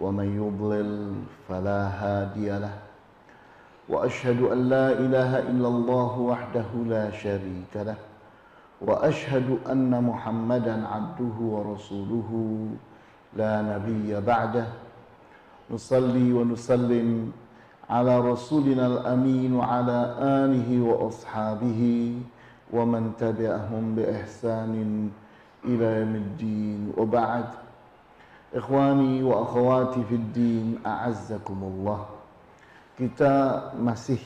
ومن يضلل فلا هادي له. وأشهد أن لا إله إلا الله وحده لا شريك له. وأشهد أن محمدا عبده ورسوله لا نبي بعده. نصلي ونسلم على رسولنا الأمين وعلى آله وأصحابه ومن تبعهم بإحسان إلى يوم الدين. وبعد Ikhwani wa akhwati fid din a'azzakumullah. Kita masih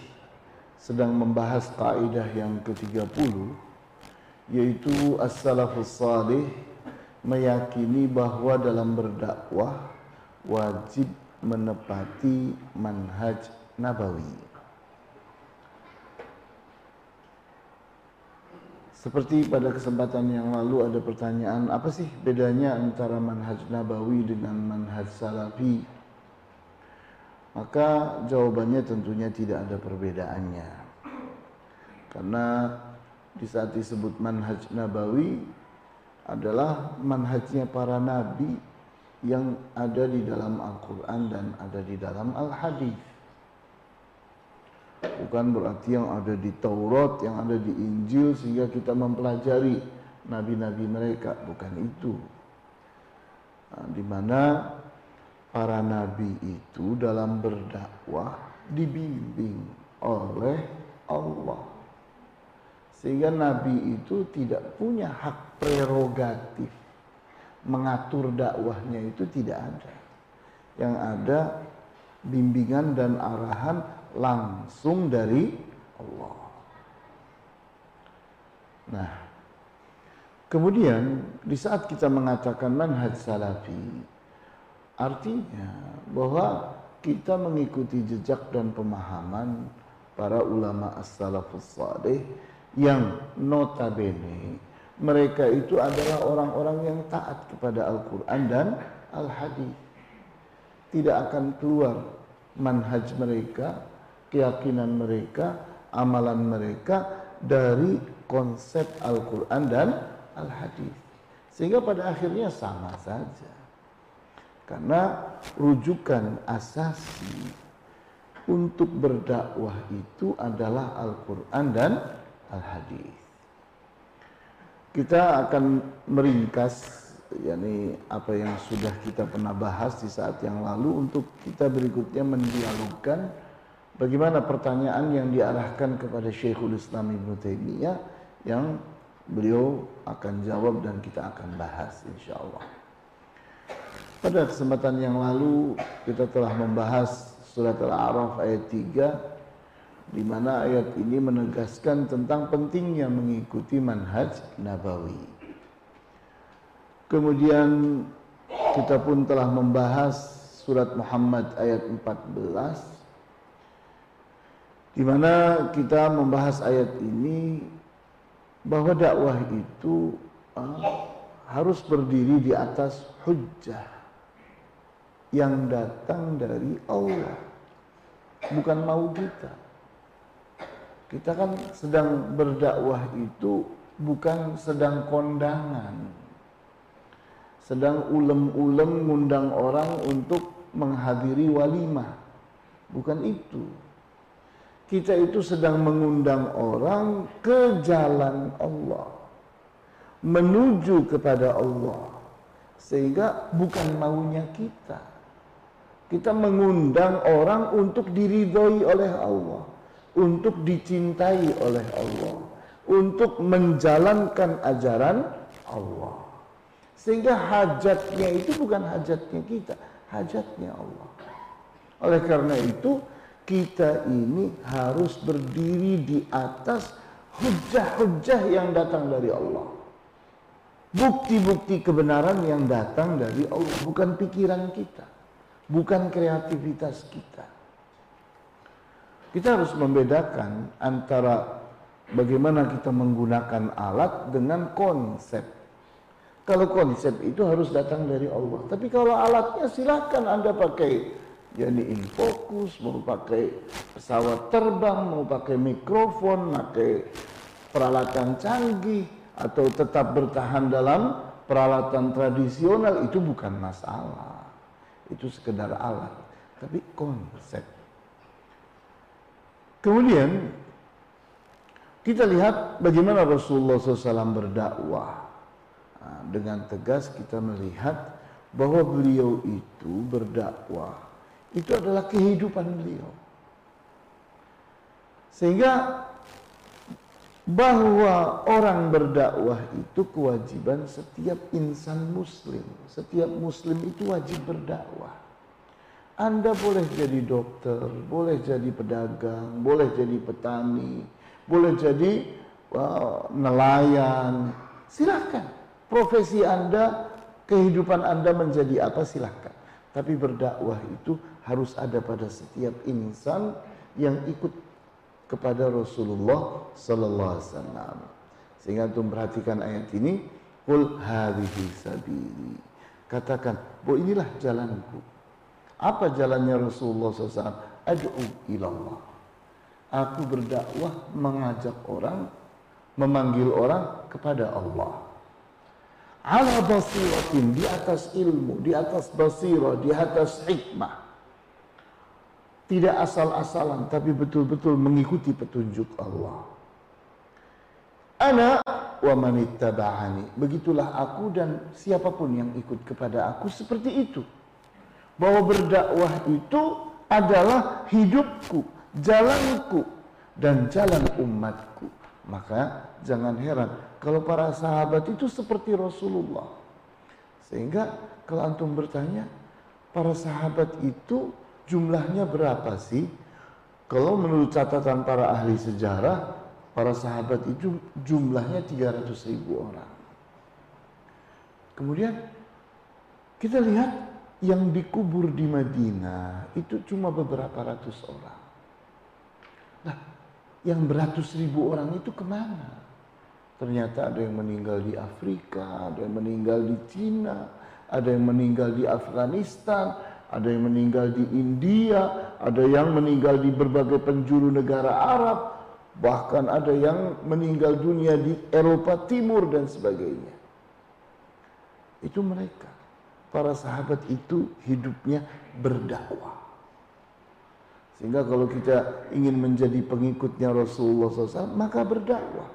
sedang membahas kaidah yang ke-30 yaitu as-salafus salih meyakini bahwa dalam berdakwah wajib menepati manhaj nabawi. Seperti pada kesempatan yang lalu ada pertanyaan, apa sih bedanya antara manhaj nabawi dengan manhaj salafi? Maka jawabannya tentunya tidak ada perbedaannya. Karena di saat disebut manhaj nabawi adalah manhajnya para nabi yang ada di dalam Al-Quran dan ada di dalam Al-Hadis bukan berarti yang ada di Taurat, yang ada di Injil sehingga kita mempelajari nabi-nabi mereka, bukan itu. Nah, di mana para nabi itu dalam berdakwah dibimbing oleh Allah. Sehingga nabi itu tidak punya hak prerogatif mengatur dakwahnya itu tidak ada. Yang ada bimbingan dan arahan langsung dari Allah. Nah, kemudian di saat kita mengatakan manhaj salafi, artinya bahwa kita mengikuti jejak dan pemahaman para ulama as-salafus salih yang notabene mereka itu adalah orang-orang yang taat kepada Al-Quran dan Al-Hadis. Tidak akan keluar manhaj mereka keyakinan mereka, amalan mereka dari konsep Al-Quran dan Al-Hadis. Sehingga pada akhirnya sama saja. Karena rujukan asasi untuk berdakwah itu adalah Al-Quran dan Al-Hadis. Kita akan meringkas yakni apa yang sudah kita pernah bahas di saat yang lalu untuk kita berikutnya mendialogkan Bagaimana pertanyaan yang diarahkan kepada Syekhul Islam Ibn Taimiyah yang beliau akan jawab dan kita akan bahas insya Allah. Pada kesempatan yang lalu kita telah membahas surat Al-A'raf ayat 3 di mana ayat ini menegaskan tentang pentingnya mengikuti manhaj nabawi. Kemudian kita pun telah membahas surat Muhammad ayat 14 di mana kita membahas ayat ini bahwa dakwah itu uh, harus berdiri di atas hujjah yang datang dari Allah bukan mau kita. Kita kan sedang berdakwah itu bukan sedang kondangan sedang ulem-ulem ngundang orang untuk menghadiri walimah. Bukan itu kita itu sedang mengundang orang ke jalan Allah menuju kepada Allah. Sehingga bukan maunya kita. Kita mengundang orang untuk diridhoi oleh Allah untuk dicintai oleh Allah untuk menjalankan ajaran Allah. Sehingga hajatnya itu bukan hajatnya kita hajatnya Allah. Oleh karena itu kita ini harus berdiri di atas hujah-hujah yang datang dari Allah. Bukti-bukti kebenaran yang datang dari Allah, bukan pikiran kita, bukan kreativitas kita. Kita harus membedakan antara bagaimana kita menggunakan alat dengan konsep. Kalau konsep itu harus datang dari Allah. Tapi kalau alatnya silakan Anda pakai jadi infokus, mau pakai pesawat terbang, mau pakai mikrofon, pakai peralatan canggih, atau tetap bertahan dalam peralatan tradisional itu bukan masalah. Itu sekedar alat, tapi konsep. Kemudian kita lihat bagaimana Rasulullah SAW berdakwah. Nah, dengan tegas kita melihat bahwa beliau itu berdakwah. Itu adalah kehidupan beliau. Sehingga bahwa orang berdakwah itu kewajiban setiap insan muslim. Setiap muslim itu wajib berdakwah. Anda boleh jadi dokter, boleh jadi pedagang, boleh jadi petani, boleh jadi uh, nelayan. Silakan. Profesi Anda, kehidupan Anda menjadi apa silakan. Tapi berdakwah itu harus ada pada setiap insan yang ikut kepada Rasulullah sallallahu alaihi wasallam. Sehingga antum perhatikan ayat ini, qul hadhihi sabili. Katakan, bahwa inilah jalanku. Apa jalannya Rasulullah SAW? Ad'u ilallah. Aku berdakwah mengajak orang, memanggil orang kepada Allah. Ala basiratin, di atas ilmu, di atas basirah, di atas hikmah tidak asal-asalan tapi betul-betul mengikuti petunjuk Allah. Ana wa manittaba'ani. Begitulah aku dan siapa pun yang ikut kepada aku seperti itu. Bahwa berdakwah itu adalah hidupku, jalanku dan jalan umatku. Maka jangan heran kalau para sahabat itu seperti Rasulullah. Sehingga kalau antum bertanya, para sahabat itu jumlahnya berapa sih? Kalau menurut catatan para ahli sejarah, para sahabat itu jumlahnya 300 ribu orang. Kemudian kita lihat yang dikubur di Madinah itu cuma beberapa ratus orang. Nah, yang beratus ribu orang itu ke mana? Ternyata ada yang meninggal di Afrika, ada yang meninggal di Cina, ada yang meninggal di Afghanistan, ada yang meninggal di India, ada yang meninggal di berbagai penjuru negara Arab, bahkan ada yang meninggal dunia di Eropa Timur dan sebagainya. Itu mereka. Para sahabat itu hidupnya berdakwah. Sehingga kalau kita ingin menjadi pengikutnya Rasulullah SAW, maka berdakwah.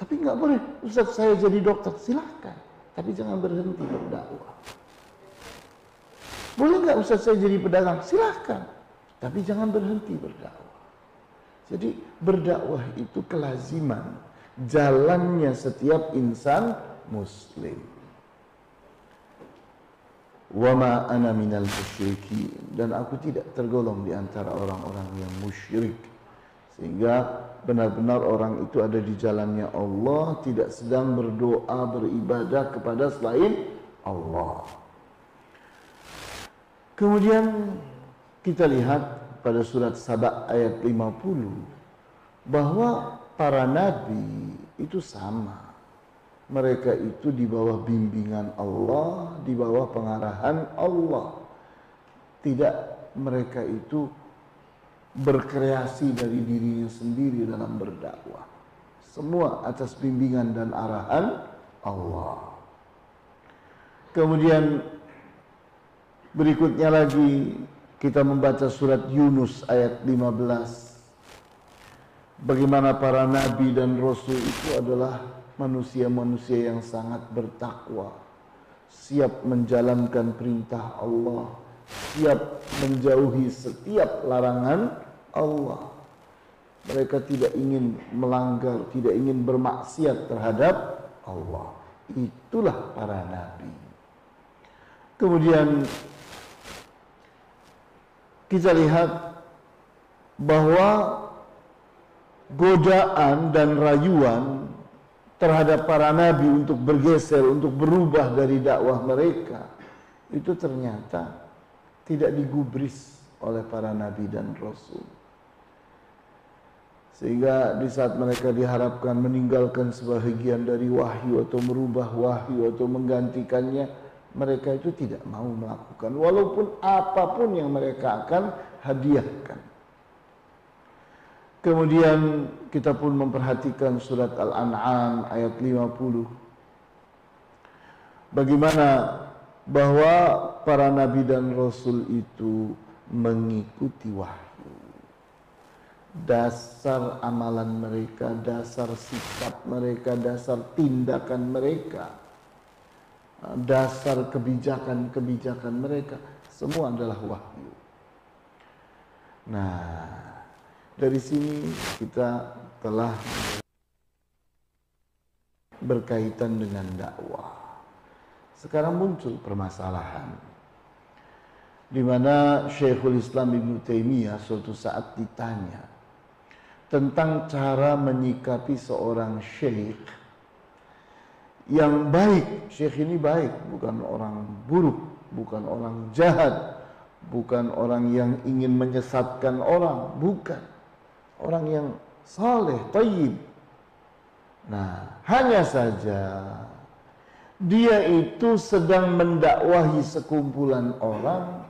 Tapi nggak boleh, Ustaz saya jadi dokter, silahkan. Tapi jangan berhenti berdakwah. Boleh nggak Ustaz saya jadi pedagang? Silahkan. Tapi jangan berhenti berdakwah. Jadi berdakwah itu kelaziman. Jalannya setiap insan muslim. Wama ana minal musyrikin. Dan aku tidak tergolong di antara orang-orang yang musyrik. Sehingga benar-benar orang itu ada di jalannya Allah. Tidak sedang berdoa, beribadah kepada selain Allah. Kemudian kita lihat pada surat Sabah ayat 50 bahwa para nabi itu sama. Mereka itu di bawah bimbingan Allah, di bawah pengarahan Allah. Tidak mereka itu berkreasi dari dirinya sendiri dalam berdakwah. Semua atas bimbingan dan arahan Allah. Kemudian Berikutnya lagi kita membaca surat Yunus ayat 15. Bagaimana para nabi dan rasul itu adalah manusia-manusia yang sangat bertakwa, siap menjalankan perintah Allah, siap menjauhi setiap larangan Allah. Mereka tidak ingin melanggar, tidak ingin bermaksiat terhadap Allah. Itulah para nabi. Kemudian kita lihat bahwa godaan dan rayuan terhadap para nabi untuk bergeser, untuk berubah dari dakwah mereka itu ternyata tidak digubris oleh para nabi dan rasul. Sehingga di saat mereka diharapkan meninggalkan sebahagian dari wahyu atau merubah wahyu atau menggantikannya, mereka itu tidak mau melakukan walaupun apa pun yang mereka akan hadiahkan. Kemudian kita pun memperhatikan surat Al-An'am ayat 50. Bagaimana bahwa para nabi dan rasul itu mengikuti wahyu dasar amalan mereka, dasar sikap mereka, dasar tindakan mereka, dasar kebijakan-kebijakan mereka, semua adalah wahyu. Nah, dari sini kita telah berkaitan dengan dakwah. Sekarang muncul permasalahan di mana Syekhul Islam Ibn Taimiyah suatu saat ditanya tentang cara menyikapi seorang syekh yang baik. Syekh ini baik, bukan orang buruk, bukan orang jahat, bukan orang yang ingin menyesatkan orang, bukan. Orang yang saleh, tayyib. Nah, hanya saja dia itu sedang mendakwahi sekumpulan orang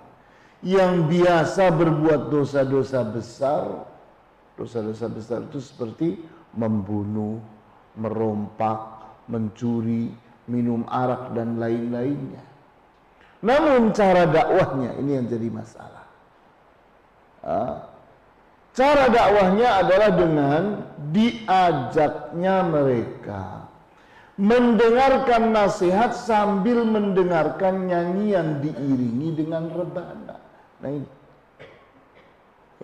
yang biasa berbuat dosa-dosa besar Dosa-dosa besar itu seperti membunuh, merompak, mencuri, minum arak dan lain-lainnya. Namun cara dakwahnya ini yang jadi masalah. Cara dakwahnya adalah dengan diajaknya mereka mendengarkan nasihat sambil mendengarkan nyanyian diiringi dengan rebana. Nah ini,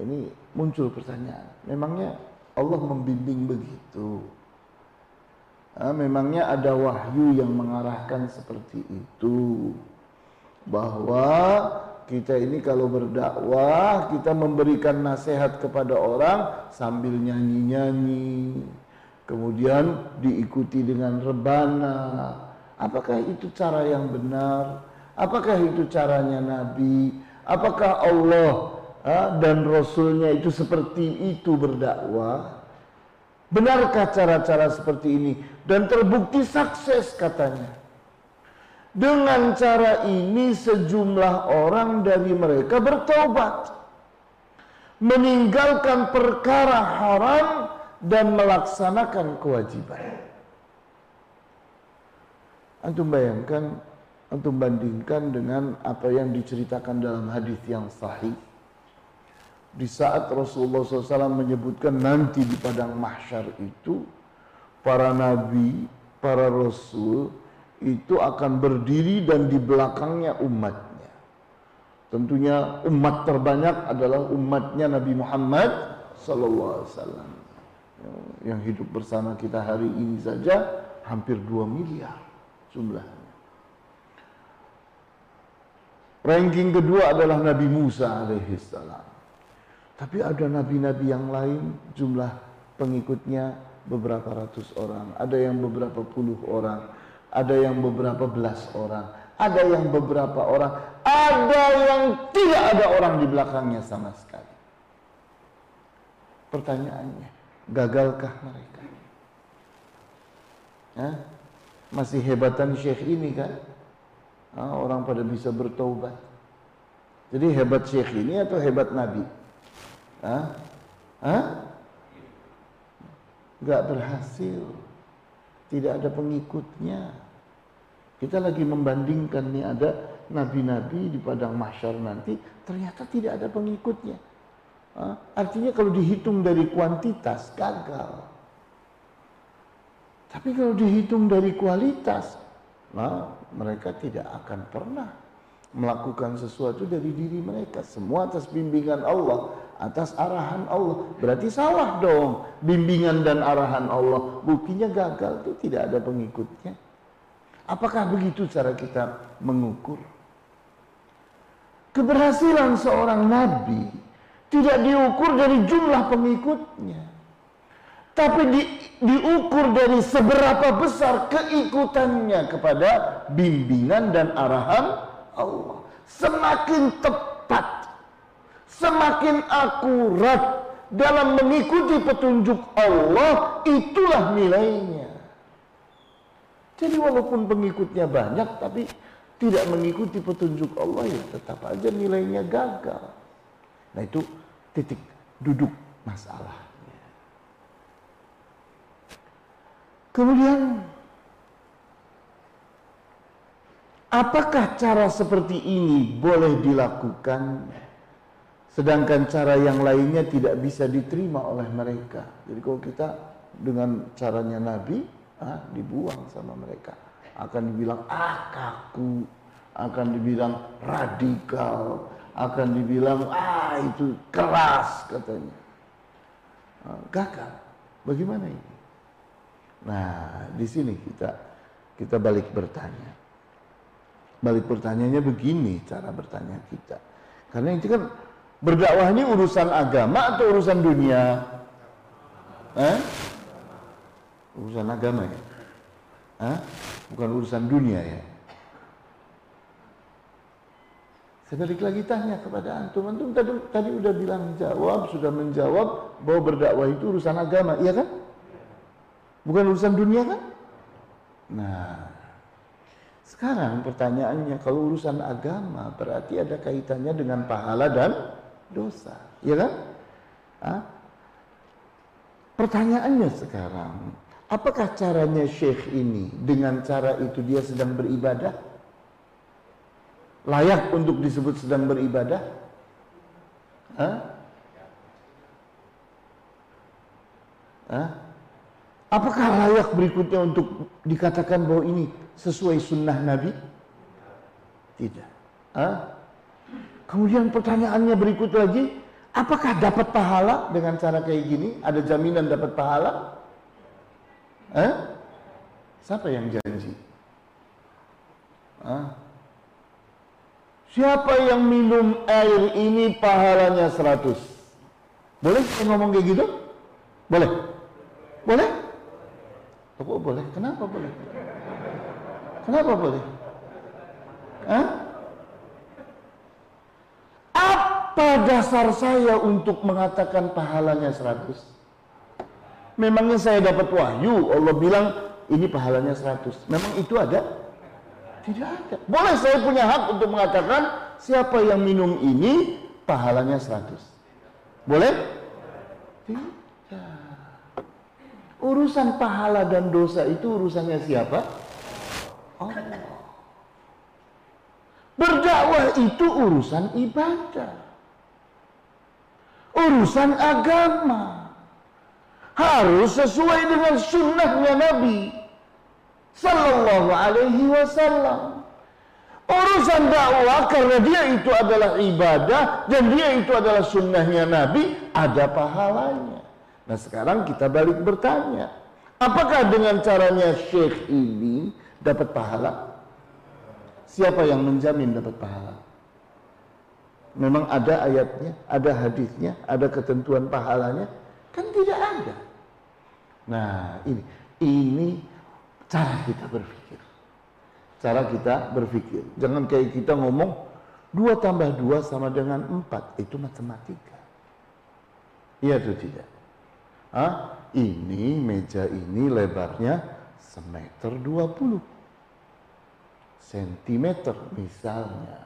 ini muncul pertanyaan. Memangnya Allah membimbing begitu? Nah, memangnya ada wahyu yang mengarahkan seperti itu. Bahwa kita ini kalau berdakwah, kita memberikan nasihat kepada orang sambil nyanyi-nyanyi. Kemudian diikuti dengan rebana. Apakah itu cara yang benar? Apakah itu caranya Nabi? Apakah Allah dan Rasulnya itu seperti itu berdakwah? Benarkah cara-cara seperti ini? Dan terbukti sukses katanya. Dengan cara ini sejumlah orang dari mereka bertobat. Meninggalkan perkara haram dan melaksanakan kewajiban. Antum bayangkan, antum bandingkan dengan apa yang diceritakan dalam hadis yang sahih di saat Rasulullah SAW menyebutkan nanti di padang mahsyar itu para nabi, para rasul itu akan berdiri dan di belakangnya umatnya. Tentunya umat terbanyak adalah umatnya Nabi Muhammad SAW yang hidup bersama kita hari ini saja hampir 2 miliar jumlahnya. Ranking kedua adalah Nabi Musa alaihissalam. Tapi ada nabi-nabi yang lain jumlah pengikutnya beberapa ratus orang, ada yang beberapa puluh orang, ada yang beberapa belas orang, ada yang beberapa orang, ada yang tidak ada orang di belakangnya sama sekali. Pertanyaannya, gagalkah mereka? Ya? Masih hebatan syekh ini kan? Nah, orang pada bisa bertobat. Jadi hebat syekh ini atau hebat nabi? Hah? Hah? Gak berhasil. Tidak ada pengikutnya. Kita lagi membandingkan nih ada nabi-nabi di padang mahsyar nanti ternyata tidak ada pengikutnya. Hah? Artinya kalau dihitung dari kuantitas gagal. Tapi kalau dihitung dari kualitas, nah mereka tidak akan pernah melakukan sesuatu dari diri mereka. Semua atas bimbingan Allah atas arahan Allah. Berarti salah dong bimbingan dan arahan Allah. Buktinya gagal itu tidak ada pengikutnya. Apakah begitu cara kita mengukur? Keberhasilan seorang nabi tidak diukur dari jumlah pengikutnya. Tapi di, diukur dari seberapa besar keikutannya kepada bimbingan dan arahan Allah. Semakin tepat semakin akurat, dalam mengikuti petunjuk Allah itulah nilainya. Jadi walaupun pengikutnya banyak tapi tidak mengikuti petunjuk Allah ya tetap aja nilainya gagal. Nah itu titik duduk masalahnya. Kemudian apakah cara seperti ini boleh dilakukan sedangkan cara yang lainnya tidak bisa diterima oleh mereka. Jadi kalau kita dengan caranya Nabi ah, dibuang sama mereka. Akan dibilang ah kaku, akan dibilang radikal, akan dibilang ah itu keras katanya. Ah, gagal. Bagaimana ini? Nah, di sini kita kita balik bertanya. Balik pertanyaannya begini cara bertanya kita. Karena itu kan berdakwah ini urusan agama atau urusan dunia? Eh? Urusan agama ya? Hah? Bukan urusan dunia ya? Saya balik lagi tanya kepada antum. Antum tadi, tadi udah bilang jawab, sudah menjawab bahwa berdakwah itu urusan agama, iya kan? Bukan urusan dunia kan? Nah, sekarang pertanyaannya kalau urusan agama berarti ada kaitannya dengan pahala dan dosa, iya kan? Hah? Pertanyaannya sekarang, Apakah caranya syekh ini dengan cara itu dia sedang beribadah? Layak untuk disebut sedang beribadah? Hah? Hah? Apakah layak berikutnya untuk dikatakan bahwa ini sesuai sunnah Nabi? Tidak. Hah? Kemudian pertanyaannya berikut lagi, apakah dapat pahala dengan cara kayak gini? Ada jaminan dapat pahala? Eh? Siapa yang janji? Hah? Siapa yang minum air ini pahalanya 100? Boleh saya ngomong kayak gitu? Boleh? Boleh? Oh, boleh. Kenapa boleh? Kenapa boleh? Hah? Apa dasar saya untuk mengatakan pahalanya 100? Memangnya saya dapat wahyu, Allah bilang ini pahalanya 100. Memang itu ada? Tidak ada. Boleh saya punya hak untuk mengatakan siapa yang minum ini pahalanya 100. Boleh? Tidak. Urusan pahala dan dosa itu urusannya siapa? Allah. Berdakwah itu urusan ibadah. Urusan agama harus sesuai dengan sunnahnya Nabi Sallallahu Alaihi Wasallam. Urusan dakwah karena dia itu adalah ibadah dan dia itu adalah sunnahnya Nabi ada pahalanya. Nah sekarang kita balik bertanya, apakah dengan caranya Syekh ini dapat pahala? Siapa yang menjamin dapat pahala? Memang ada ayatnya, ada hadisnya, ada ketentuan pahalanya? Kan tidak ada. Nah, ini ini cara kita berpikir. Cara kita berpikir. Jangan kayak kita ngomong dua tambah dua sama dengan empat itu matematika. Iya atau tidak? Ah, ini meja ini lebarnya semeter dua puluh sentimeter misalnya.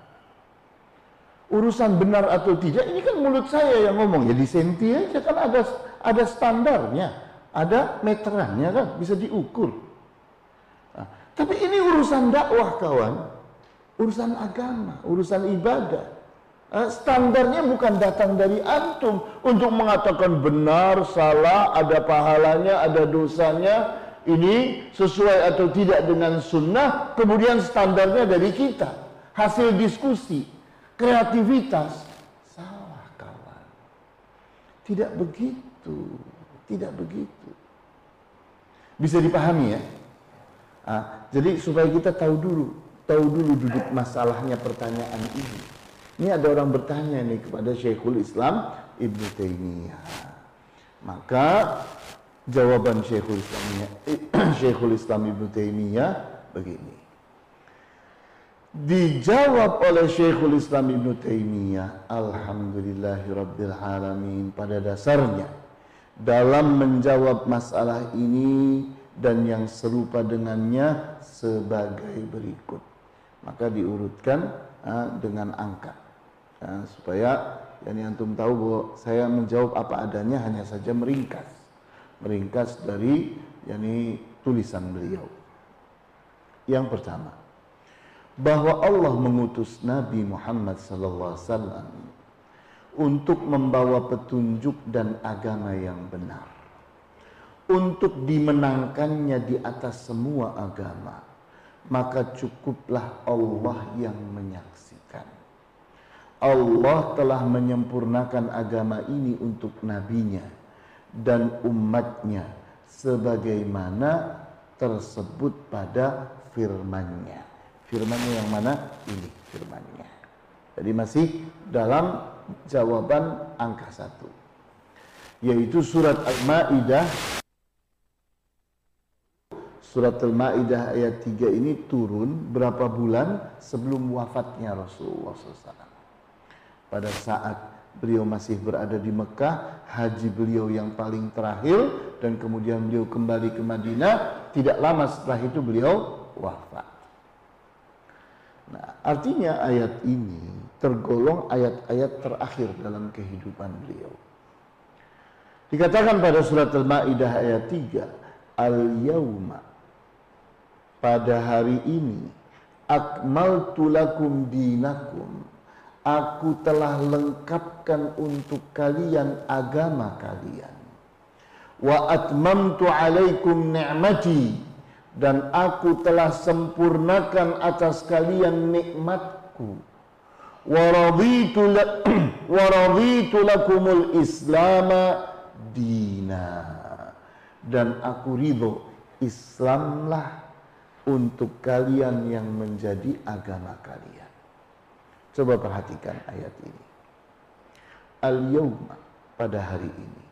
Urusan benar atau tidak ini kan mulut saya yang ngomong. Jadi senti aja kan ada ada standarnya ada meterannya kan, bisa diukur. Nah, tapi ini urusan dakwah kawan, urusan agama, urusan ibadah. Nah, standarnya bukan datang dari antum untuk mengatakan benar, salah, ada pahalanya, ada dosanya, ini sesuai atau tidak dengan sunnah, kemudian standarnya dari kita. Hasil diskusi, kreativitas, salah kawan. Tidak begitu. Tidak begitu. Bisa dipahami ya? Nah, jadi supaya kita tahu dulu, tahu dulu duduk masalahnya pertanyaan ini. Ini ada orang bertanya nih kepada Syekhul Islam Ibnu Taimiyah. Maka jawaban Syekhul Islam Syekhul Islam Ibnu Taimiyah begini. Dijawab oleh Syekhul Islam Ibn Taimiyah, Alhamdulillahirabbil alamin pada dasarnya dalam menjawab masalah ini dan yang serupa dengannya sebagai berikut. Maka diurutkan dengan angka uh, supaya yang antum tahu bahwa saya menjawab apa adanya hanya saja meringkas, meringkas dari yakni tulisan beliau. Yang pertama, bahwa Allah mengutus Nabi Muhammad wasallam untuk membawa petunjuk dan agama yang benar. Untuk dimenangkannya di atas semua agama, maka cukuplah Allah yang menyaksikan. Allah telah menyempurnakan agama ini untuk nabinya dan umatnya sebagaimana tersebut pada firman-Nya. Firmannya yang mana? Ini firmannya. Jadi masih dalam jawaban angka satu. Yaitu surat Al-Ma'idah Surat Al-Ma'idah ayat 3 ini turun berapa bulan sebelum wafatnya Rasulullah SAW. Pada saat beliau masih berada di Mekah, haji beliau yang paling terakhir, dan kemudian beliau kembali ke Madinah, tidak lama setelah itu beliau wafat. Nah, artinya ayat ini tergolong ayat-ayat terakhir dalam kehidupan beliau. Dikatakan pada surat Al-Maidah ayat 3, Al-yauma pada hari ini akmaltu lakum dinakum. Aku telah lengkapkan untuk kalian agama kalian. Wa atmamtu alaikum ni'mati dan aku telah sempurnakan atas kalian nikmatku. Wa raditu lakumul islama dina. Dan aku ridho Islamlah untuk kalian yang menjadi agama kalian. Coba perhatikan ayat ini. Al-yawma pada hari ini.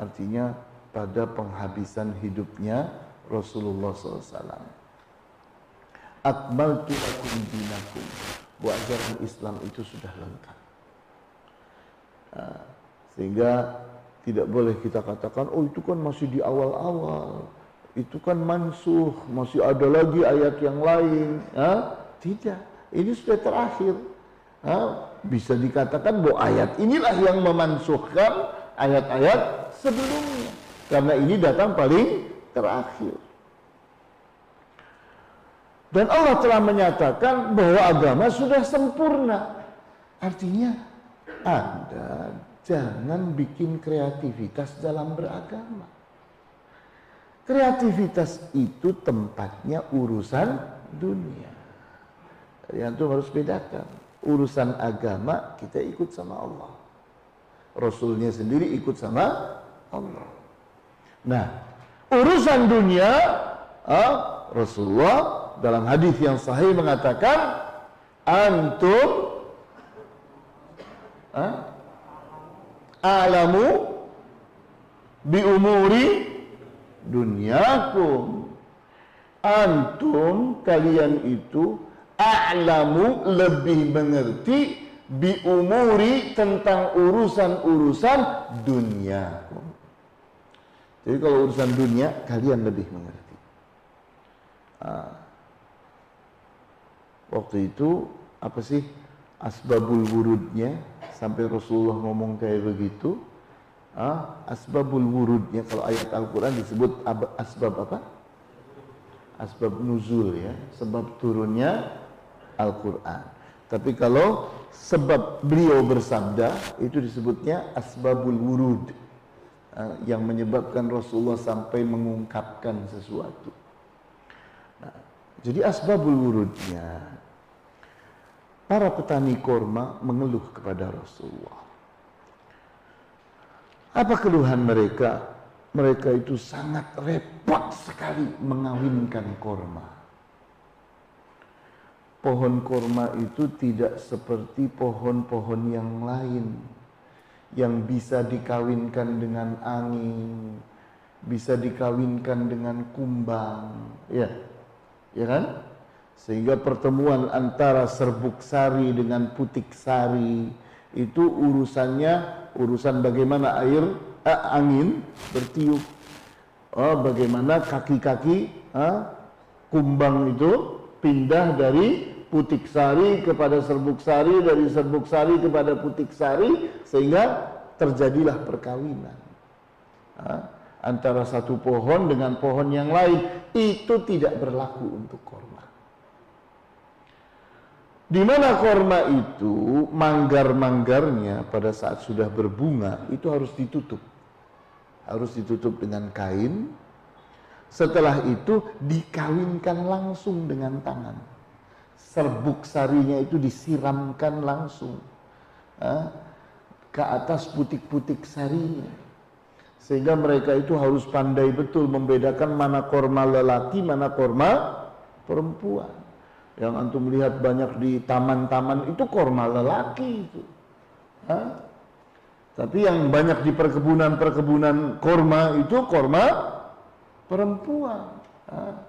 Artinya pada penghabisan hidupnya Rasulullah SAW. Akmaltu lakum dinakum. Bahwa ajaran Islam itu sudah lengkap. Nah, sehingga tidak boleh kita katakan, oh itu kan masih di awal-awal. Itu kan mansuh, masih ada lagi ayat yang lain. Ha? Tidak, ini sudah terakhir. Ha? Bisa dikatakan bahwa ayat inilah yang memansuhkan ayat-ayat sebelumnya. Karena ini datang paling terakhir. Dan Allah telah menyatakan bahwa agama sudah sempurna. Artinya Anda jangan bikin kreativitas dalam beragama. Kreativitas itu tempatnya urusan dunia. Yang itu harus bedakan. Urusan agama kita ikut sama Allah. Rasulnya sendiri ikut sama Allah. Nah, urusan dunia ah, Rasulullah dalam hadis yang sahih mengatakan antum alamu bi umuri dunyakum. Antum kalian itu a'lamu lebih mengerti bi umuri tentang urusan-urusan duniakum jadi kalau urusan dunia kalian lebih mengerti. Nah, waktu itu apa sih asbabul wurudnya sampai Rasulullah ngomong kayak begitu? Ah, asbabul wurudnya kalau ayat Al-Quran disebut asbab apa? Asbab nuzul ya, sebab turunnya Al-Quran. Tapi kalau sebab beliau bersabda itu disebutnya asbabul wurud yang menyebabkan Rasulullah sampai mengungkapkan sesuatu. Nah, jadi asbabul wurudnya para petani korma mengeluh kepada Rasulullah. Apa keluhan mereka? Mereka itu sangat repot sekali mengawinkan korma. Pohon korma itu tidak seperti pohon-pohon yang lain yang bisa dikawinkan dengan angin, bisa dikawinkan dengan kumbang, ya, ya kan? Sehingga pertemuan antara serbuk sari dengan putik sari itu urusannya urusan bagaimana air eh, angin bertiup. Oh, bagaimana kaki-kaki eh, kumbang itu pindah dari putik sari kepada serbuk sari, dari serbuk sari kepada putik sari, sehingga terjadilah perkawinan. Eh, antara satu pohon dengan pohon yang lain itu tidak berlaku untuk korma. Di mana korma itu manggar-manggarnya pada saat sudah berbunga itu harus ditutup. Harus ditutup dengan kain. Setelah itu dikawinkan langsung dengan tangan. Serbuk sarinya itu disiramkan langsung ke atas putik-putik sarinya sehingga mereka itu harus pandai betul membedakan mana korma lelaki, mana korma perempuan. Yang antum lihat banyak di taman-taman itu korma lelaki itu. Hah? Tapi yang banyak di perkebunan-perkebunan korma itu korma perempuan. Hah?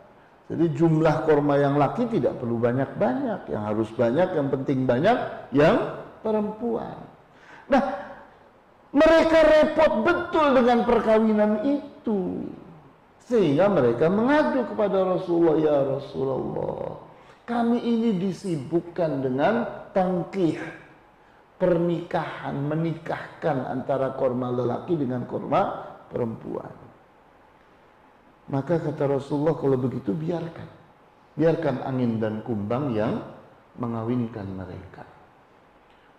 Jadi jumlah korma yang laki tidak perlu banyak-banyak. Yang harus banyak, yang penting banyak, yang perempuan. Nah, mereka repot betul dengan perkawinan itu. Sehingga mereka mengadu kepada Rasulullah, ya Rasulullah, kami ini disibukkan dengan tangkih, pernikahan, menikahkan antara korma lelaki dengan korma perempuan. Maka kata Rasulullah, kalau begitu biarkan. Biarkan angin dan kumbang yang mengawinkan mereka.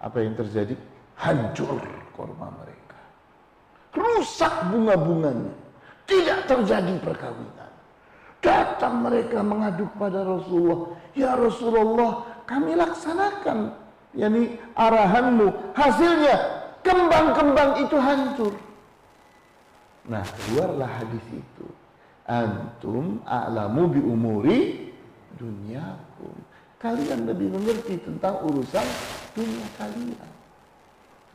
Apa yang terjadi? hancur korma mereka. Rusak bunga-bunganya. Tidak terjadi perkawinan. Datang mereka mengadu kepada Rasulullah. Ya Rasulullah, kami laksanakan. Yani arahanmu. Hasilnya, kembang-kembang itu hancur. Nah, keluarlah hadis itu. Antum a'lamu bi umuri dunyakum. Kalian lebih mengerti tentang urusan dunia kalian.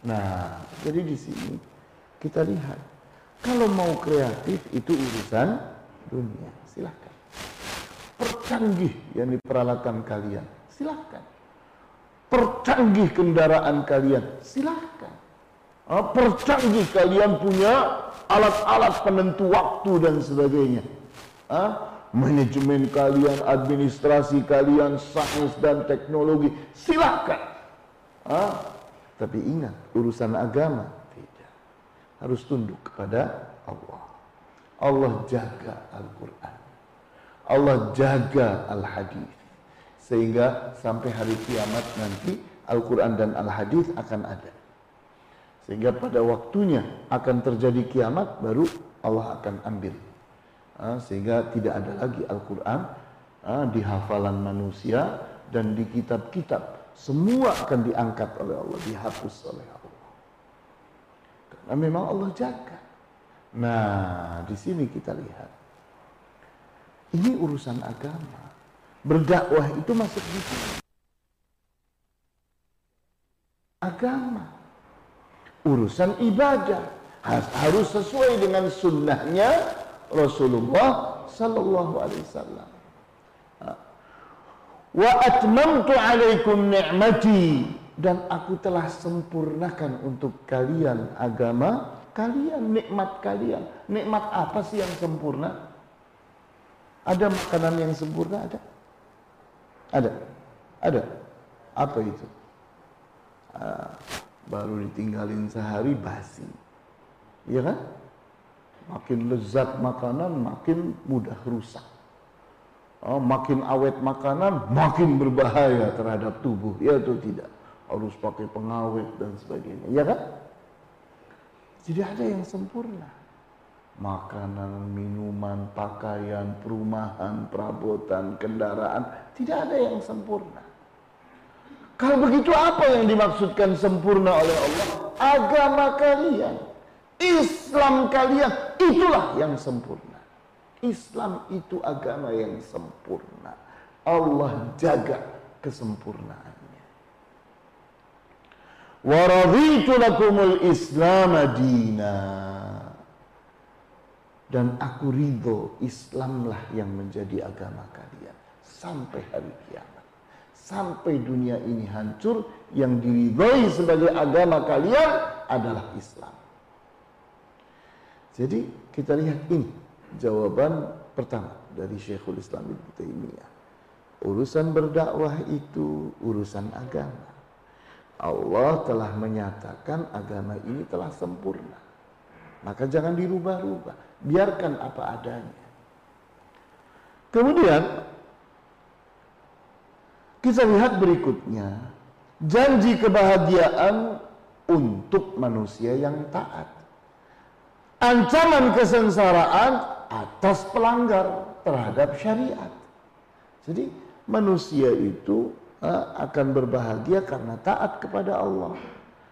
Nah, jadi di sini kita lihat kalau mau kreatif itu urusan dunia, silahkan. Percanggih yang diperalakan kalian, silahkan. Percanggih kendaraan kalian, silahkan. Ah, percanggih kalian punya alat-alat penentu waktu dan sebagainya. Ah, manajemen kalian, administrasi kalian, sains dan teknologi, silahkan. Ah, tapi ingat, urusan agama tidak. Harus tunduk kepada Allah. Allah jaga Al-Quran. Allah jaga Al-Hadis. Sehingga sampai hari kiamat nanti Al-Quran dan Al-Hadis akan ada. Sehingga pada waktunya akan terjadi kiamat baru Allah akan ambil. Sehingga tidak ada lagi Al-Quran di hafalan manusia dan di kitab-kitab semua akan diangkat oleh Allah, dihapus oleh Allah. Karena memang Allah jaga. Nah, di sini kita lihat. Ini urusan agama. Berdakwah itu masuk di sini. Agama. Urusan ibadah. Harus sesuai dengan sunnahnya Rasulullah Sallallahu Alaihi Wasallam. Wa atmamtu alaikum ni'mati. Dan aku telah sempurnakan untuk kalian agama kalian nikmat kalian. Nikmat apa sih yang sempurna? Ada makanan yang sempurna? Ada? Ada? Ada? Apa itu? Uh, baru ditinggalin sehari basi. Iya kan? Makin lezat makanan makin mudah rusak. Oh, makin awet makanan makin berbahaya terhadap tubuh. Ya atau tidak? Harus pakai pengawet dan sebagainya. Ya kan? Jadi ada yang sempurna. Makanan minuman pakaian perumahan perabotan kendaraan tidak ada yang sempurna kalau begitu apa yang dimaksudkan sempurna oleh Allah agama kalian Islam kalian itulah yang sempurna Islam itu agama yang sempurna. Allah jaga kesempurnaannya. Wa raditu lakumul Islam dina. Dan aku ridho Islamlah yang menjadi agama kalian. sampai hari kiamat. Sampai dunia ini hancur, yang diridhoi sebagai agama kalian adalah Islam. Jadi kita lihat ini jawaban pertama dari Syekhul Islam Ibnu Taimiyah. Urusan berdakwah itu urusan agama. Allah telah menyatakan agama ini telah sempurna. Maka jangan dirubah-rubah, biarkan apa adanya. Kemudian kita lihat berikutnya, janji kebahagiaan untuk manusia yang taat. Ancaman kesengsaraan atas pelanggar terhadap syariat. Jadi manusia itu akan berbahagia karena taat kepada Allah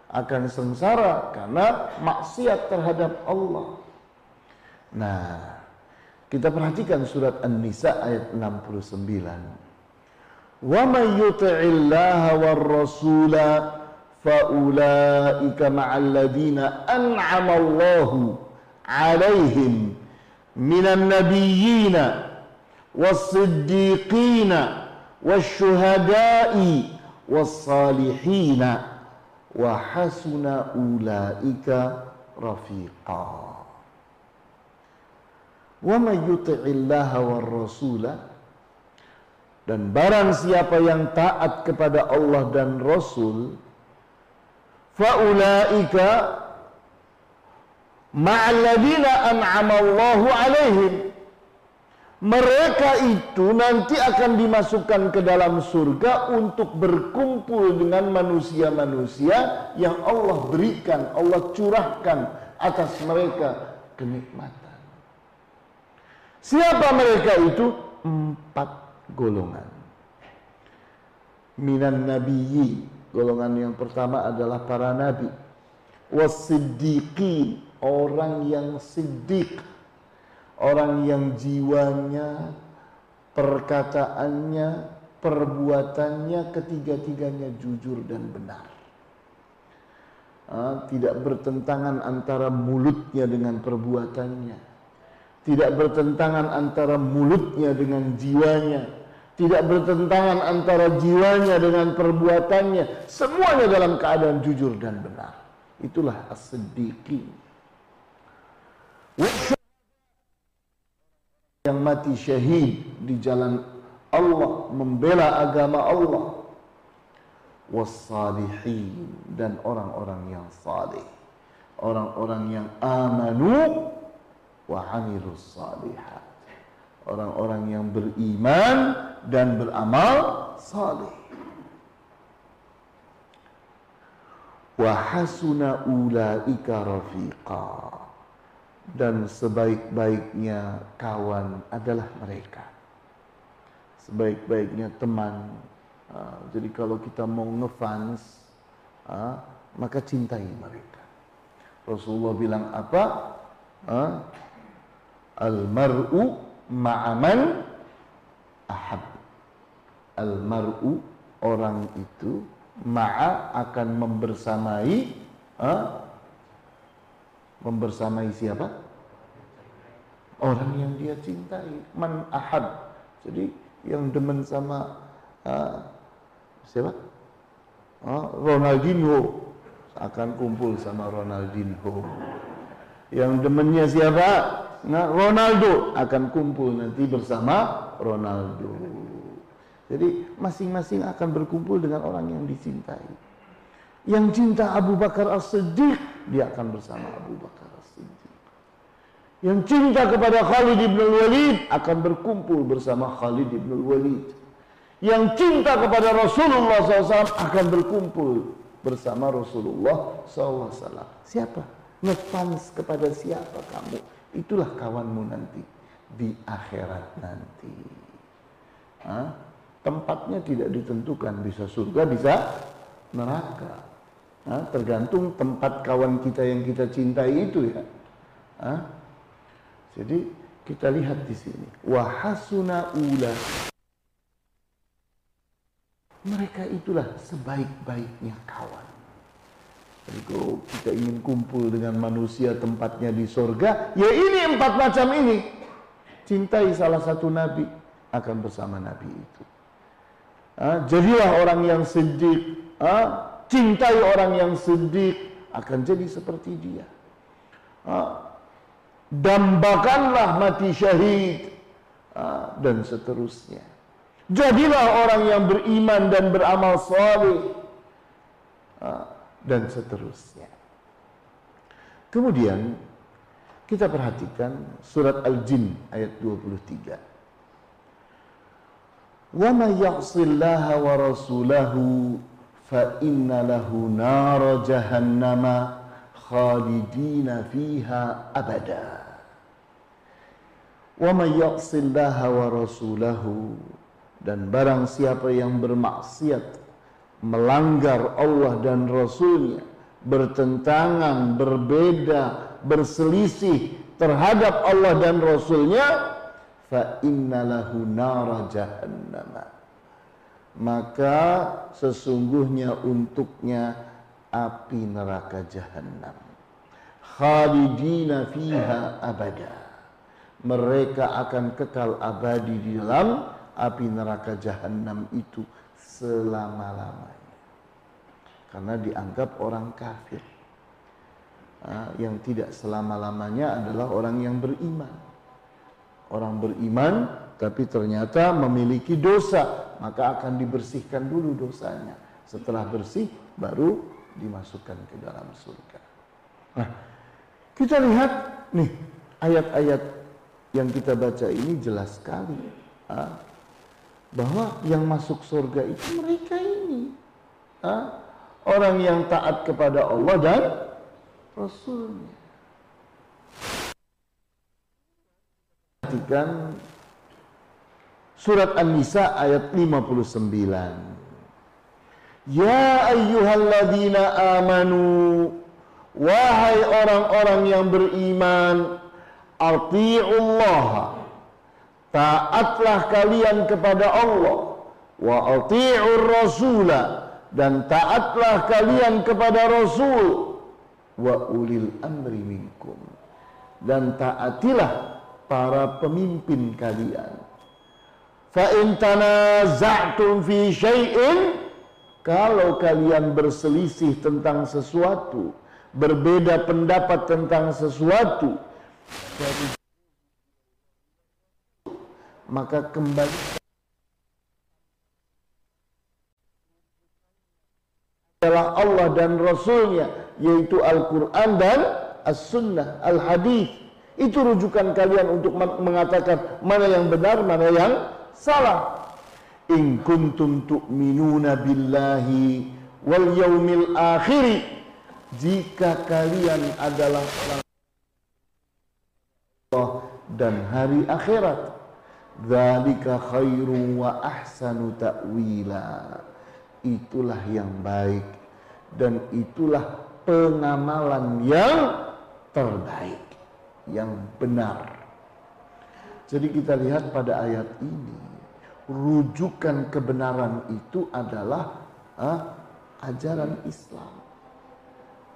akan sengsara karena maksiat terhadap Allah nah kita perhatikan surat An-Nisa ayat 69 wa may yuti'illaha war rasula faulaika ma'al ladina an'ama Allahu alaihim minan nabiyyina was-siddiqina wasyuhada'i wasalihina wa hasuna ulaika rafiqa wa may yuti'illaha war rasula dan barang siapa yang taat kepada Allah dan Rasul faulaika ma'alladina an'ama Allahu alaihim mereka itu nanti akan dimasukkan ke dalam surga untuk berkumpul dengan manusia-manusia yang Allah berikan, Allah curahkan atas mereka kenikmatan. Siapa mereka itu? Empat golongan. Minan nabiyyi, golongan yang pertama adalah para nabi. Wasiddiqin, orang yang siddiq orang yang jiwanya, perkataannya, perbuatannya ketiga-tiganya jujur dan benar. tidak bertentangan antara mulutnya dengan perbuatannya. Tidak bertentangan antara mulutnya dengan jiwanya. Tidak bertentangan antara jiwanya dengan perbuatannya. Semuanya dalam keadaan jujur dan benar. Itulah as-siddiqin yang mati syahid di jalan Allah membela agama Allah wassalihin dan orang-orang yang saleh orang-orang yang amanu wa amilus salihat orang-orang yang beriman dan beramal saleh wa hasuna ulaika rafiqa dan sebaik-baiknya kawan adalah mereka. Sebaik-baiknya teman. Jadi kalau kita mau ngefans, maka cintai mereka. Rasulullah bilang apa? Al-mar'u ma'aman ahab. Al-mar'u orang itu ma'a akan membersamai uh, membersamai siapa? Orang yang dia cintai, man ahad. Jadi yang demen sama uh, siapa? Uh, Ronaldinho akan kumpul sama Ronaldinho. Yang demennya siapa? Nah, Ronaldo akan kumpul nanti bersama Ronaldo. Jadi masing-masing akan berkumpul dengan orang yang dicintai. Yang cinta Abu Bakar As-Siddiq, dia akan bersama Abu Bakar As-Siddiq. Yang cinta kepada Khalid ibn Walid akan berkumpul bersama Khalid ibn Walid. Yang cinta kepada Rasulullah SAW akan berkumpul bersama Rasulullah SAW. Siapa? Ngefans kepada siapa kamu? Itulah kawanmu nanti di akhirat nanti. Hah? Tempatnya tidak ditentukan, bisa surga, bisa neraka. Nah, tergantung tempat kawan kita yang kita cintai itu ya. Nah, jadi kita lihat di sini. Wahasuna ula. Mereka itulah sebaik-baiknya kawan. Kalau kita ingin kumpul dengan manusia tempatnya di sorga, ya ini empat macam ini. Cintai salah satu nabi, akan bersama Nabi itu. Ah, jadilah orang yang sedih, ah, cintai orang yang sedih akan jadi seperti dia. Ah, dambakanlah mati syahid ah, dan seterusnya. Jadilah orang yang beriman dan beramal saleh ah, dan seterusnya. Kemudian kita perhatikan surat Al-Jin ayat 23. Wa may ya'sillaha wa rasulahu fa inna lahu nar jahannama khalidina fiha abada. Wa may ya'sillaha wa rasulahu dan barang siapa yang bermaksiat melanggar Allah dan Rasulnya bertentangan, berbeda, berselisih terhadap Allah dan Rasulnya, fa innalahu nara jahannam. Maka sesungguhnya untuknya api neraka jahanam. Khalidina fiha abada. Mereka akan kekal abadi di dalam api neraka jahanam itu selama-lamanya karena dianggap orang kafir. Nah, yang tidak selama-lamanya adalah orang yang beriman. Orang beriman tapi ternyata memiliki dosa, maka akan dibersihkan dulu dosanya. Setelah bersih baru dimasukkan ke dalam surga. Nah, kita lihat nih ayat-ayat yang kita baca ini jelas sekali ah, bahwa yang masuk surga itu mereka ini. Ah, orang yang taat kepada Allah dan Rasulnya. Perhatikan surat An-Nisa ayat 59. Ya ayyuhalladzina amanu wahai orang-orang yang beriman ati'ullah taatlah kalian kepada Allah. Wa ati'ur rasulah dan taatlah kalian kepada Rasul. Wa ulil amri minkum. Dan taatilah para pemimpin kalian. Fa in tanaza'tum fi syai'in. Kalau kalian berselisih tentang sesuatu berbeda pendapat tentang sesuatu maka kembali adalah Allah dan Rasulnya yaitu Al-Quran dan As-Sunnah, Al-Hadith. Itu rujukan kalian untuk mengatakan mana yang benar, mana yang salah. In kuntum tu'minuna billahi wal yaumil akhiri jika kalian adalah orang Allah dan hari akhirat dzalika khairu wa ahsanu ta'wila. Itulah yang baik dan itulah pengamalan yang terbaik yang benar. Jadi kita lihat pada ayat ini rujukan kebenaran itu adalah ah, ajaran Islam.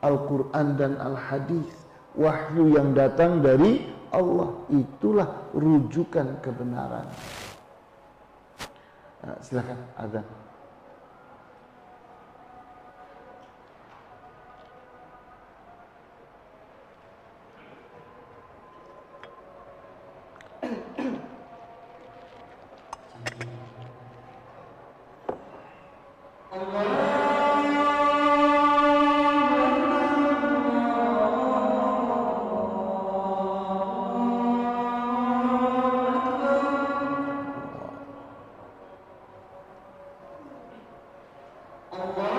Al-Quran dan Al-Hadis wahyu yang datang dari Allah itulah rujukan kebenaran. Nah, silakan ada. Allah Allah.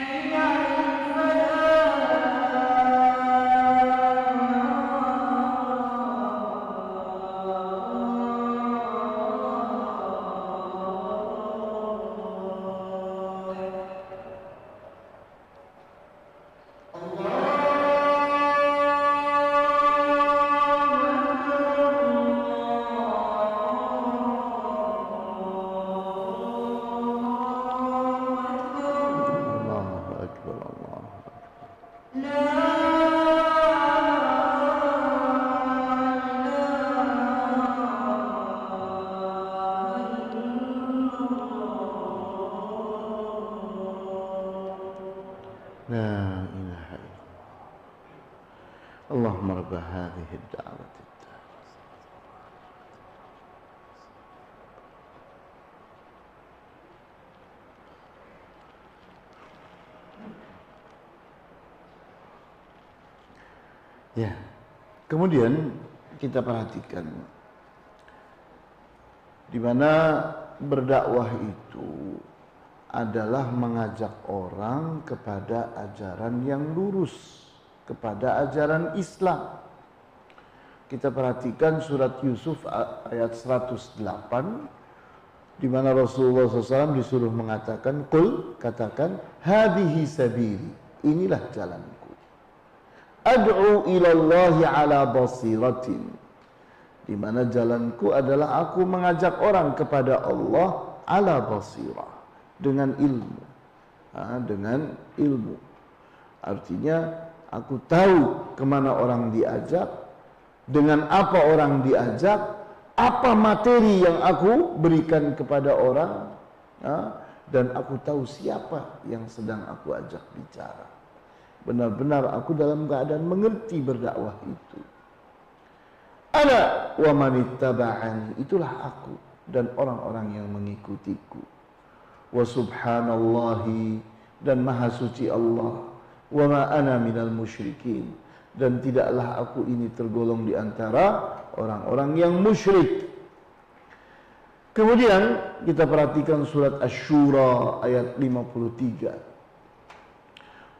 Amen. Kemudian kita perhatikan di mana berdakwah itu adalah mengajak orang kepada ajaran yang lurus, kepada ajaran Islam. Kita perhatikan surat Yusuf ayat 108 di mana Rasulullah SAW disuruh mengatakan, Qul, katakan, hadihi sabili, inilah jalanku. Ad'u ilallahi ala basiratin. Di mana jalanku adalah aku mengajak orang kepada Allah ala basirah dengan ilmu. Ha, dengan ilmu. Artinya aku tahu ke mana orang diajak, dengan apa orang diajak, apa materi yang aku berikan kepada orang, ha, dan aku tahu siapa yang sedang aku ajak bicara. Benar-benar aku dalam keadaan mengerti berdakwah itu. Ana wa manittaba'ani, itulah aku dan orang-orang yang mengikutiku. Wa subhanallahi dan maha suci Allah. Wa ma ana minal musyrikin. Dan tidaklah aku ini tergolong di antara orang-orang yang musyrik. Kemudian kita perhatikan surat asy-syura ayat 53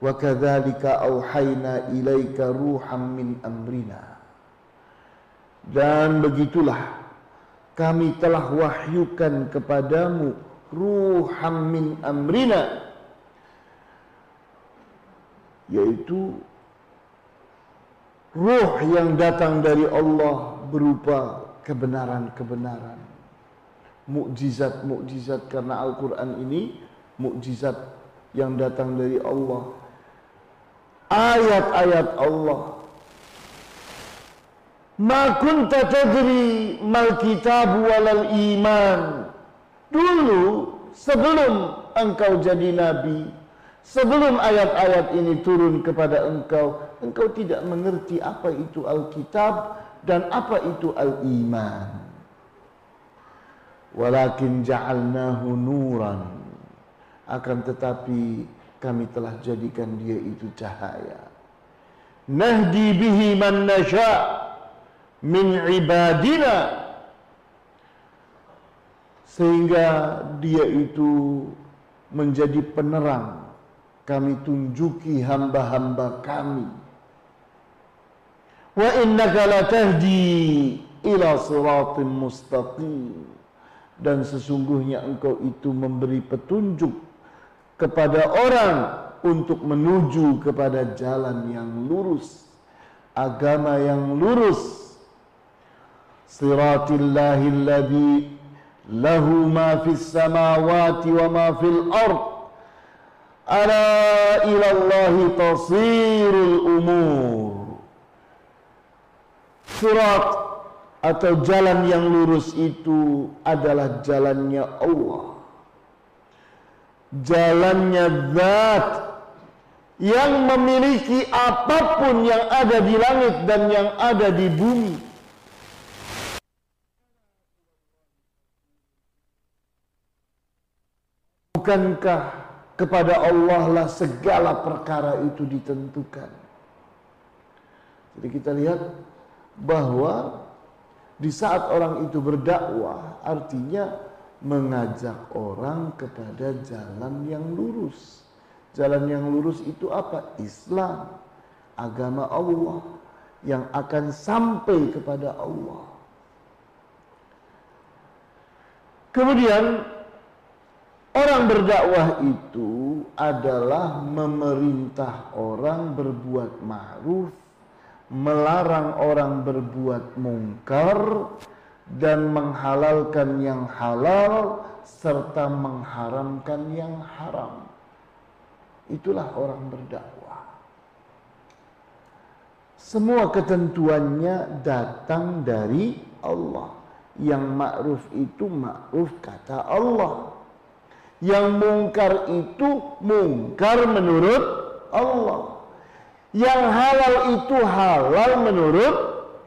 wa kadzalika ilaika ruham amrina. Dan begitulah kami telah wahyukan kepadamu ruham min amrina yaitu ruh yang datang dari Allah berupa kebenaran-kebenaran. Mukjizat-mukjizat karena Al-Qur'an ini mukjizat yang datang dari Allah Ayat-ayat Allah. Ma kunta tadri mal kitab walal iman. Dulu sebelum engkau jadi nabi, sebelum ayat-ayat ini turun kepada engkau, engkau tidak mengerti apa itu Alkitab dan apa itu al-iman. Walakin ja'alnahu nuran. Akan tetapi kami telah jadikan dia itu cahaya. Nahdi bihi man nasha min ibadina. Sehingga dia itu menjadi penerang. Kami tunjuki hamba-hamba kami. Wa innaka latahdi ila siratim mustaqim. Dan sesungguhnya engkau itu memberi petunjuk kepada orang untuk menuju kepada jalan yang lurus agama yang lurus. Siratillahi alladhi lahu ma fis samawati wa ma fil ard. Ala ila Allahi tasirul umur. Sirat atau jalan yang lurus itu adalah jalannya Allah. Jalannya zat yang memiliki apa pun yang ada di langit dan yang ada di bumi. Bukankah kepada Allah lah segala perkara itu ditentukan? Jadi kita lihat bahwa di saat orang itu berdakwah, artinya mengajak orang kepada jalan yang lurus. Jalan yang lurus itu apa? Islam, agama Allah yang akan sampai kepada Allah. Kemudian orang berdakwah itu adalah memerintah orang berbuat ma'ruf melarang orang berbuat mungkar dan menghalalkan yang halal serta mengharamkan yang haram. Itulah orang berdakwah. Semua ketentuannya datang dari Allah. Yang ma'ruf itu ma'ruf kata Allah. Yang mungkar itu mungkar menurut Allah. Yang halal itu halal menurut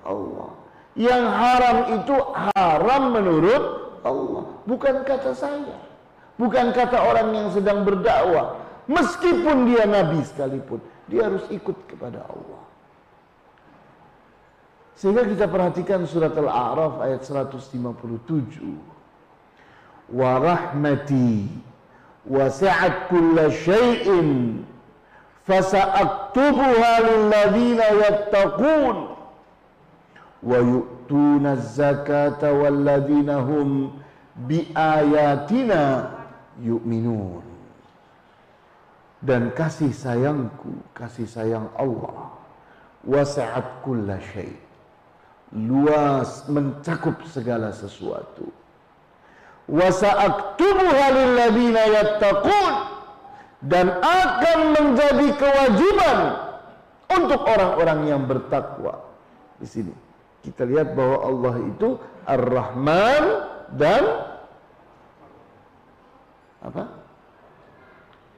Allah. Yang haram itu haram menurut Allah. Bukan kata saya. Bukan kata orang yang sedang berdakwah. Meskipun dia nabi sekalipun. Dia harus ikut kepada Allah. Sehingga kita perhatikan surat Al-A'raf ayat 157. Wa rahmati wasi'at kulla syai'in fasa'aktubuha yattaqun wa yu'tuna zakata walladzina hum biayatina yu'minun dan kasih sayangku kasih sayang Allah wasa'at kulla syai' luas mencakup segala sesuatu. Wasa'aktubu halilladzina yattaqun. Dan akan menjadi kewajiban untuk orang-orang yang bertakwa. Di sini kita lihat bahwa Allah itu Ar-Rahman dan apa?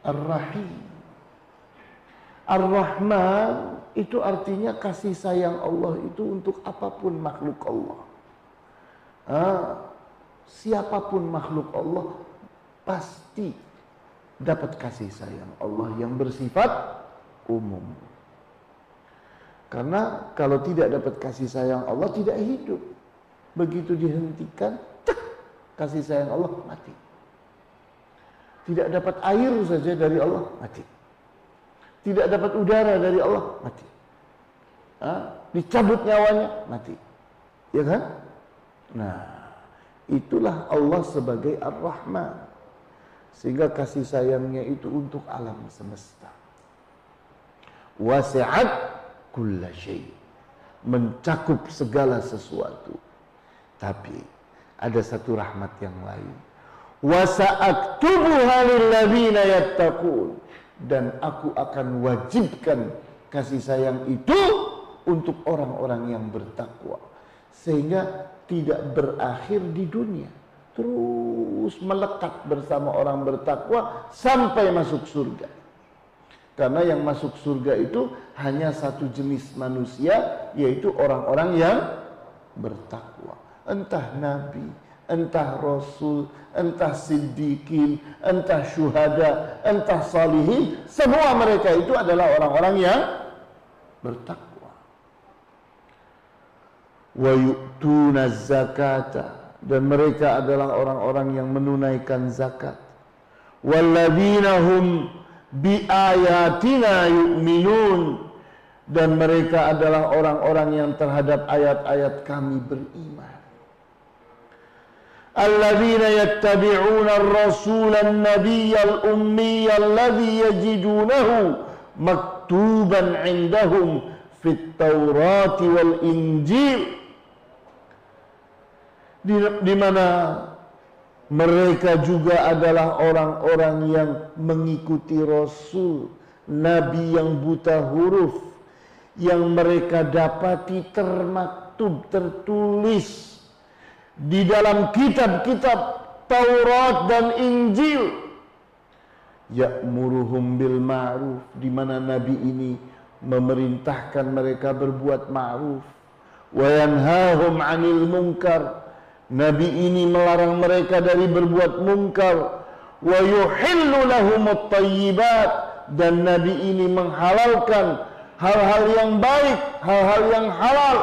Ar-Rahim. Ar-Rahman itu artinya kasih sayang Allah itu untuk apa pun makhluk Allah. Ah, siapa pun makhluk Allah pasti dapat kasih sayang Allah yang bersifat umum. Karena kalau tidak dapat kasih sayang Allah tidak hidup. Begitu dihentikan, cek, kasih sayang Allah mati. Tidak dapat air saja dari Allah mati. Tidak dapat udara dari Allah mati. Ha? Dicabut nyawanya mati. Ya kan? Nah, itulah Allah sebagai Ar-Rahman. Sehingga kasih sayangnya itu untuk alam semesta. Wasi'at kulla. Mencakup segala sesuatu. Tapi ada satu rahmat yang lain. wa sa'aktubuha lilladzina yattaqun dan aku akan wajibkan kasih sayang itu untuk orang-orang yang bertakwa sehingga tidak berakhir di dunia terus melekat bersama orang bertakwa sampai masuk surga karena yang masuk surga itu hanya satu jenis manusia yaitu orang-orang yang bertakwa entah nabi entah rasul, entah siddiqin, entah syuhada, entah salihin, semua mereka itu adalah orang-orang yang bertakwa. Wa yu'tuna zakata dan mereka adalah orang-orang yang menunaikan zakat. Walladzina hum bi ayatina yu'minun dan mereka adalah orang-orang yang terhadap ayat-ayat kami beriman. Alladzina yattabi'una ar-rasul an-nabiy al-ummi alladhi yajidunahu maktuban 'indahum fit Taurat wal Injil di, di mana mereka juga adalah orang-orang yang mengikuti Rasul, Nabi yang buta huruf, yang mereka dapati termaktub, tertulis di dalam kitab-kitab Taurat dan Injil. Ya'muruhum bil ma'ruf di mana nabi ini memerintahkan mereka berbuat ma'ruf. Wa yanhahum 'anil munkar nabi ini melarang mereka dari berbuat munkar wa yuhillu lahumut thayyibat dan nabi ini menghalalkan hal-hal yang baik hal-hal yang halal.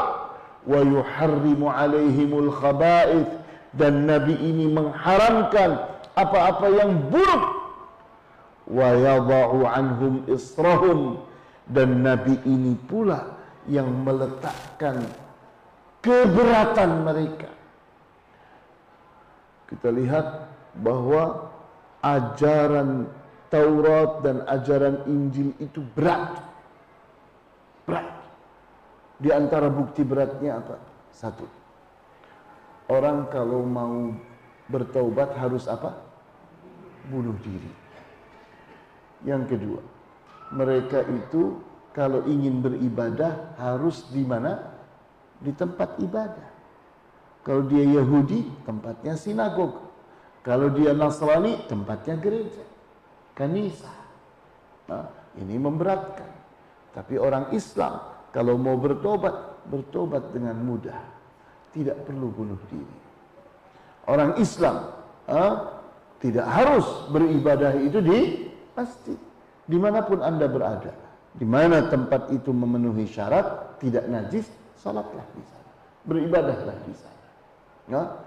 Wa yuharrimu alaihimul khaba'ith. Dan nabi ini mengharamkan apa-apa yang buruk. Wa yadha'u anhum israhum. Dan nabi ini pula yang meletakkan keberatan mereka kita lihat bahwa ajaran Taurat dan ajaran Injil itu berat berat di antara bukti beratnya apa? Satu. Orang kalau mau bertaubat harus apa? Bunuh diri. Yang kedua, mereka itu kalau ingin beribadah harus di mana? Di tempat ibadah. Kalau dia Yahudi, tempatnya sinagog. Kalau dia Nasrani, tempatnya gereja. Kanisa. Nah, ini memberatkan. Tapi orang Islam kalau mau bertobat, bertobat dengan mudah. Tidak perlu bunuh diri. Orang Islam ah, tidak harus beribadah itu di masjid. Di mana pun Anda berada. Di mana tempat itu memenuhi syarat, tidak najis, salatlah di sana. Beribadahlah di sana. Ya.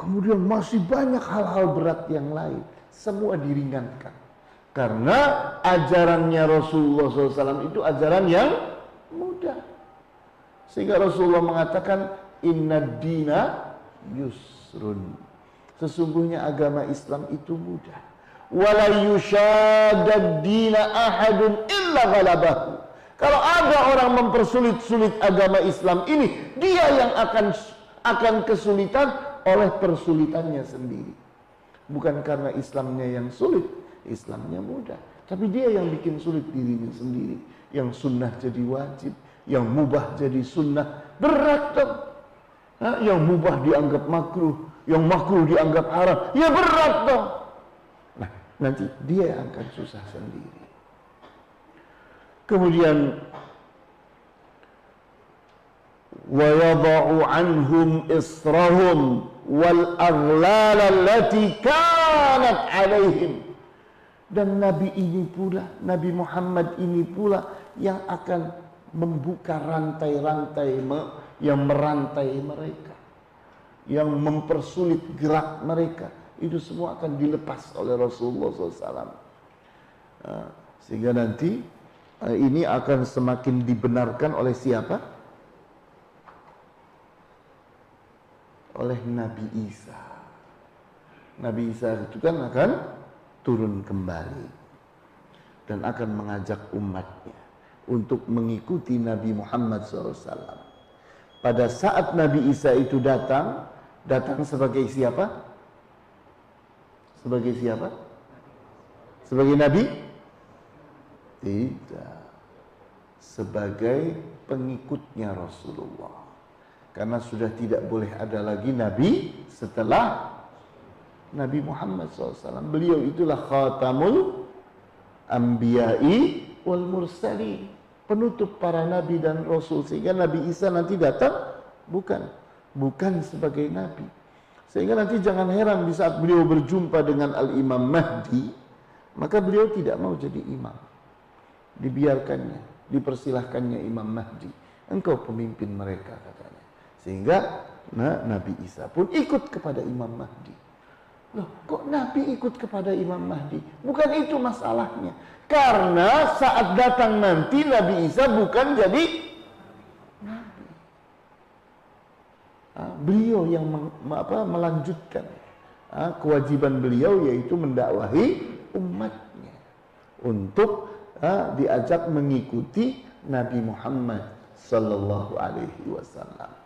Kemudian masih banyak hal-hal berat yang lain. Semua diringankan. Karena ajarannya Rasulullah SAW itu ajaran yang Mudah. Sehingga Rasulullah mengatakan inna dina yusrun. Sesungguhnya agama Islam itu mudah. Wala dina ahadun illa. Kalau ada orang mempersulit-sulit agama Islam ini, dia yang akan akan kesulitan oleh persulitannya sendiri. Bukan karena Islamnya yang sulit, Islamnya mudah. Tapi dia yang bikin sulit dirinya sendiri yang sunnah jadi wajib, yang mubah jadi sunnah, berat dong. Ha? Yang mubah dianggap makruh, yang makruh dianggap haram, ya berat dong. Nah, nanti dia akan susah sendiri. Kemudian israhum wal aghlal allati kanat alaihim dan Nabi ini pula, Nabi Muhammad ini pula yang akan membuka rantai-rantai yang merantai mereka. Yang mempersulit gerak mereka. Itu semua akan dilepas oleh Rasulullah SAW. Ah, sehingga nanti ah, ini akan semakin dibenarkan oleh siapa? Oleh Nabi Isa. Nabi Isa itu kan akan turun kembali dan akan mengajak umatnya untuk mengikuti Nabi Muhammad SAW. Pada saat Nabi Isa itu datang, datang sebagai siapa? Sebagai siapa? Sebagai nabi? Tidak. Sebagai pengikutnya Rasulullah. Karena sudah tidak boleh ada lagi nabi setelah Nabi Muhammad SAW. Beliau itulah khatamul anbiya'i wal mursali. Penutup para nabi dan rasul. Sehingga Nabi Isa nanti datang bukan. Bukan sebagai nabi. Sehingga nanti jangan heran di saat beliau berjumpa dengan Al-Imam Mahdi. Maka beliau tidak mau jadi imam. Dibiarkannya. Dipersilahkannya Imam Mahdi. Engkau pemimpin mereka katanya. Sehingga nah, Nabi Isa pun ikut kepada Imam Mahdi. Loh, kok Nabi ikut kepada Imam Mahdi? Bukan itu masalahnya. Karena saat datang nanti Nabi Isa bukan jadi Nabi. Nah, beliau yang apa, melanjutkan nah, kewajiban beliau yaitu mendakwahi umatnya untuk nah, diajak mengikuti Nabi Muhammad Sallallahu Alaihi Wasallam.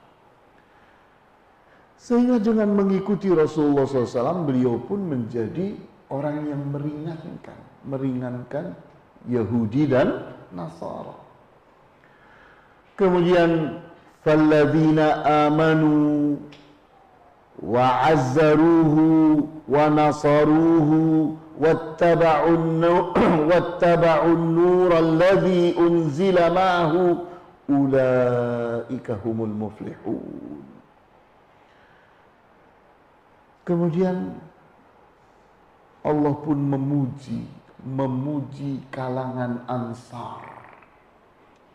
Sehingga dengan mengikuti Rasulullah SAW, beliau pun menjadi orang yang meringankan, meringankan Yahudi dan Nasara. Kemudian, "Falladzina amanu wa azzaruhu wa nasaruhu wattaba'un wattaba'un nur alladhi unzila ma'ahu ulaika humul muflihun." Kemudian Allah pun memuji, memuji kalangan Ansar,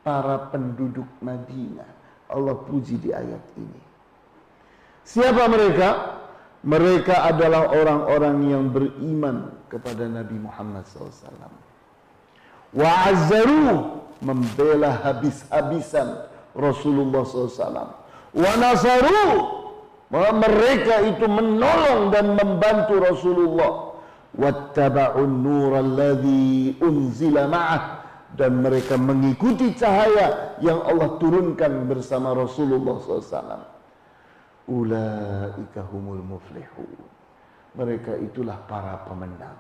para penduduk Madinah. Allah puji di ayat ini. Siapa mereka? Mereka adalah orang-orang yang beriman kepada Nabi Muhammad SAW. Wa membela habis-habisan Rasulullah SAW. Wa nasaru mereka itu menolong dan membantu Rasulullah. Wattaba'un nur alladhi unzila ma'ah. Dan mereka mengikuti cahaya yang Allah turunkan bersama Rasulullah SAW ulaika humul muflihun. Mereka itulah para pemenang.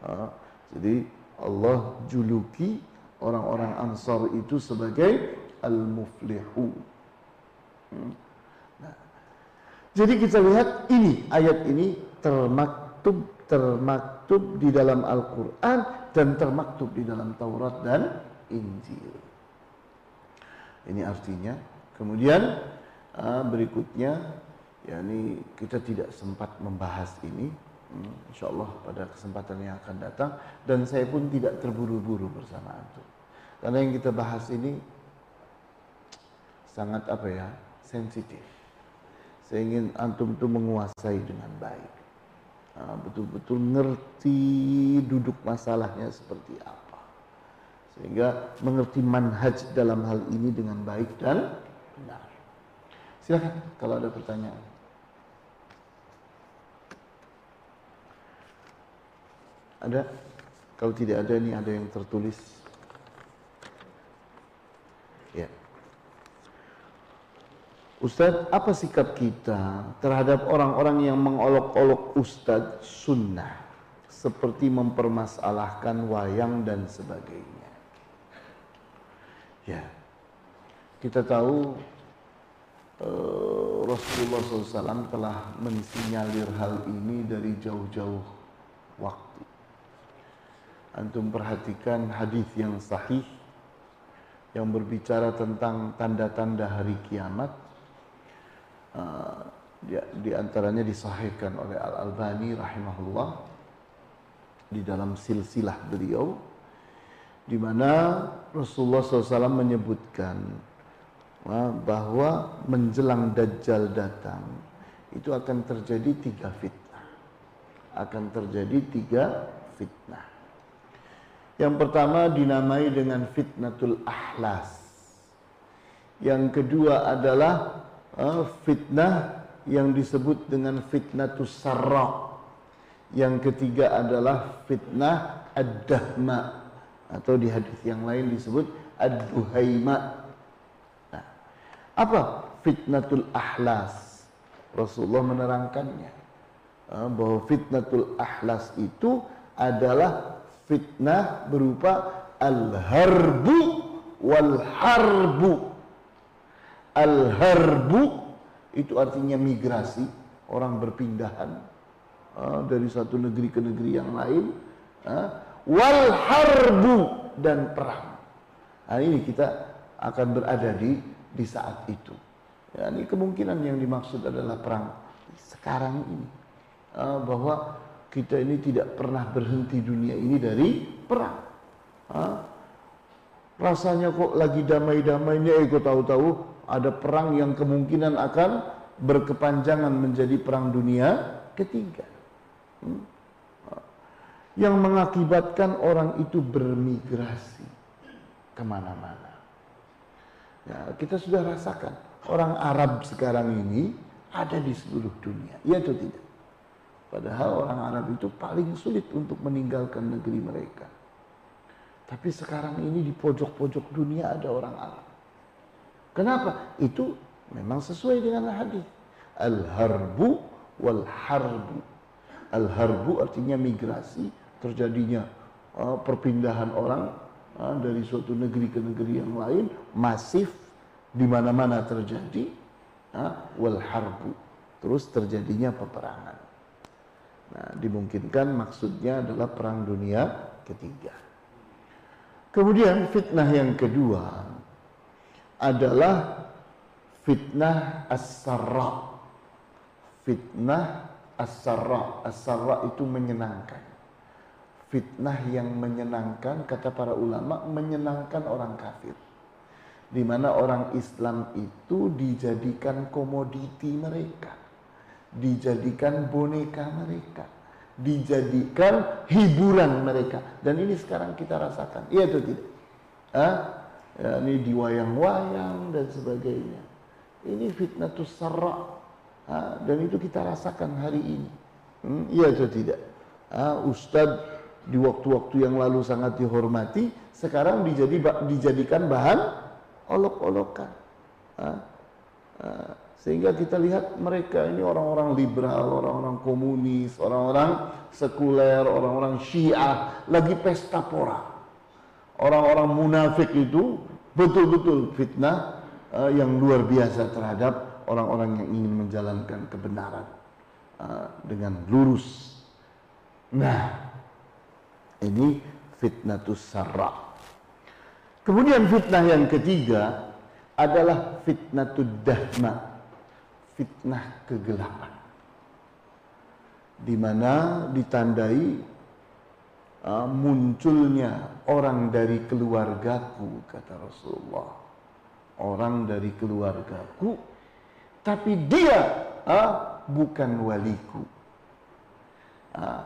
Ha? jadi Allah juluki orang-orang ansar itu sebagai al-muflihun. Hmm. Jadi kita lihat ini ayat ini termaktub termaktub di dalam Al-Qur'an dan termaktub di dalam Taurat dan Injil. Ini artinya. Kemudian uh, berikutnya yakni kita tidak sempat membahas ini hmm, insya Allah pada kesempatan yang akan datang dan saya pun tidak terburu-buru bersama antum karena yang kita bahas ini sangat apa ya sensitif saya ingin antum itu menguasai dengan baik. Betul-betul ngerti duduk masalahnya seperti apa. Sehingga mengerti manhaj dalam hal ini dengan baik dan benar. Silakan kalau ada pertanyaan. Ada? Kalau tidak ada ini ada yang tertulis. Ustadz, apa sikap kita terhadap orang-orang yang mengolok-olok Ustadz sunnah seperti mempermasalahkan wayang dan sebagainya? Ya, kita tahu uh, Rasulullah SAW telah mensinyalir hal ini dari jauh-jauh waktu. Antum perhatikan hadis yang sahih yang berbicara tentang tanda-tanda hari kiamat uh, di, di antaranya disahihkan oleh Al Albani rahimahullah di dalam silsilah beliau di mana Rasulullah SAW menyebutkan uh, bahwa menjelang Dajjal datang itu akan terjadi tiga fitnah. Akan terjadi tiga fitnah. Yang pertama dinamai dengan fitnatul ahlas. Yang kedua adalah uh, fitnah yang disebut dengan fitnatus sarra. Yang ketiga adalah fitnah ad-dahma atau di hadis yang lain disebut ad-duhaima. Nah, apa fitnatul ahlas? Rasulullah menerangkannya. uh, bahwa fitnatul ahlas itu adalah fitnah berupa al-harbu wal harbu. Al-harbu itu artinya migrasi, orang berpindahan uh, dari satu negeri ke negeri yang lain. Uh, wal harbu dan perang. Nah, ini kita akan berada di di saat itu. Ya, ini kemungkinan yang dimaksud adalah perang sekarang ini. Uh, bahwa kita ini tidak pernah berhenti dunia ini dari perang. Uh, rasanya kok lagi damai-damainya, eh kok tahu-tahu ada perang yang kemungkinan akan berkepanjangan menjadi perang dunia ketiga. Hmm? Yang mengakibatkan orang itu bermigrasi ke mana-mana. Ya, kita sudah rasakan orang Arab sekarang ini ada di seluruh dunia. Iya atau tidak? Padahal orang Arab itu paling sulit untuk meninggalkan negeri mereka. Tapi sekarang ini di pojok-pojok dunia ada orang Arab. Kenapa? Itu memang sesuai dengan hadis. Al-harbu wal harbu. Al-harbu artinya migrasi, terjadinya uh, perpindahan orang uh, dari suatu negeri ke negeri yang lain masif di mana-mana terjadi wal harbu terus terjadinya peperangan nah dimungkinkan maksudnya adalah perang dunia ketiga kemudian fitnah yang kedua adalah fitnah as-sarra. Fitnah as-sarra. As-sarra itu menyenangkan. Fitnah yang menyenangkan kata para ulama menyenangkan orang kafir. Di mana orang Islam itu dijadikan komoditi mereka, dijadikan boneka mereka, dijadikan hiburan mereka. Dan ini sekarang kita rasakan, iya atau tidak? Ah, ya, ini di wayang-wayang dan sebagainya. Ini fitnah sarra. Ah, dan itu kita rasakan hari ini. Hmm, iya atau tidak? Ah, Ustadz di waktu-waktu yang lalu sangat dihormati, sekarang dijadi, dijadikan bahan olok-olokan. Sehingga kita lihat mereka ini orang-orang liberal, orang-orang komunis, orang-orang sekuler, orang-orang syiah, lagi pesta pora. Orang-orang munafik itu betul-betul fitnah uh, yang luar biasa terhadap orang-orang yang ingin menjalankan kebenaran uh, dengan lurus. Nah, ini fitnatus sarra. Kemudian fitnah yang ketiga adalah fitnah dahma, fitnah kegelapan. Di mana ditandai uh, munculnya orang dari keluargaku kata Rasulullah. Orang dari keluargaku tapi dia uh, bukan waliku. Uh,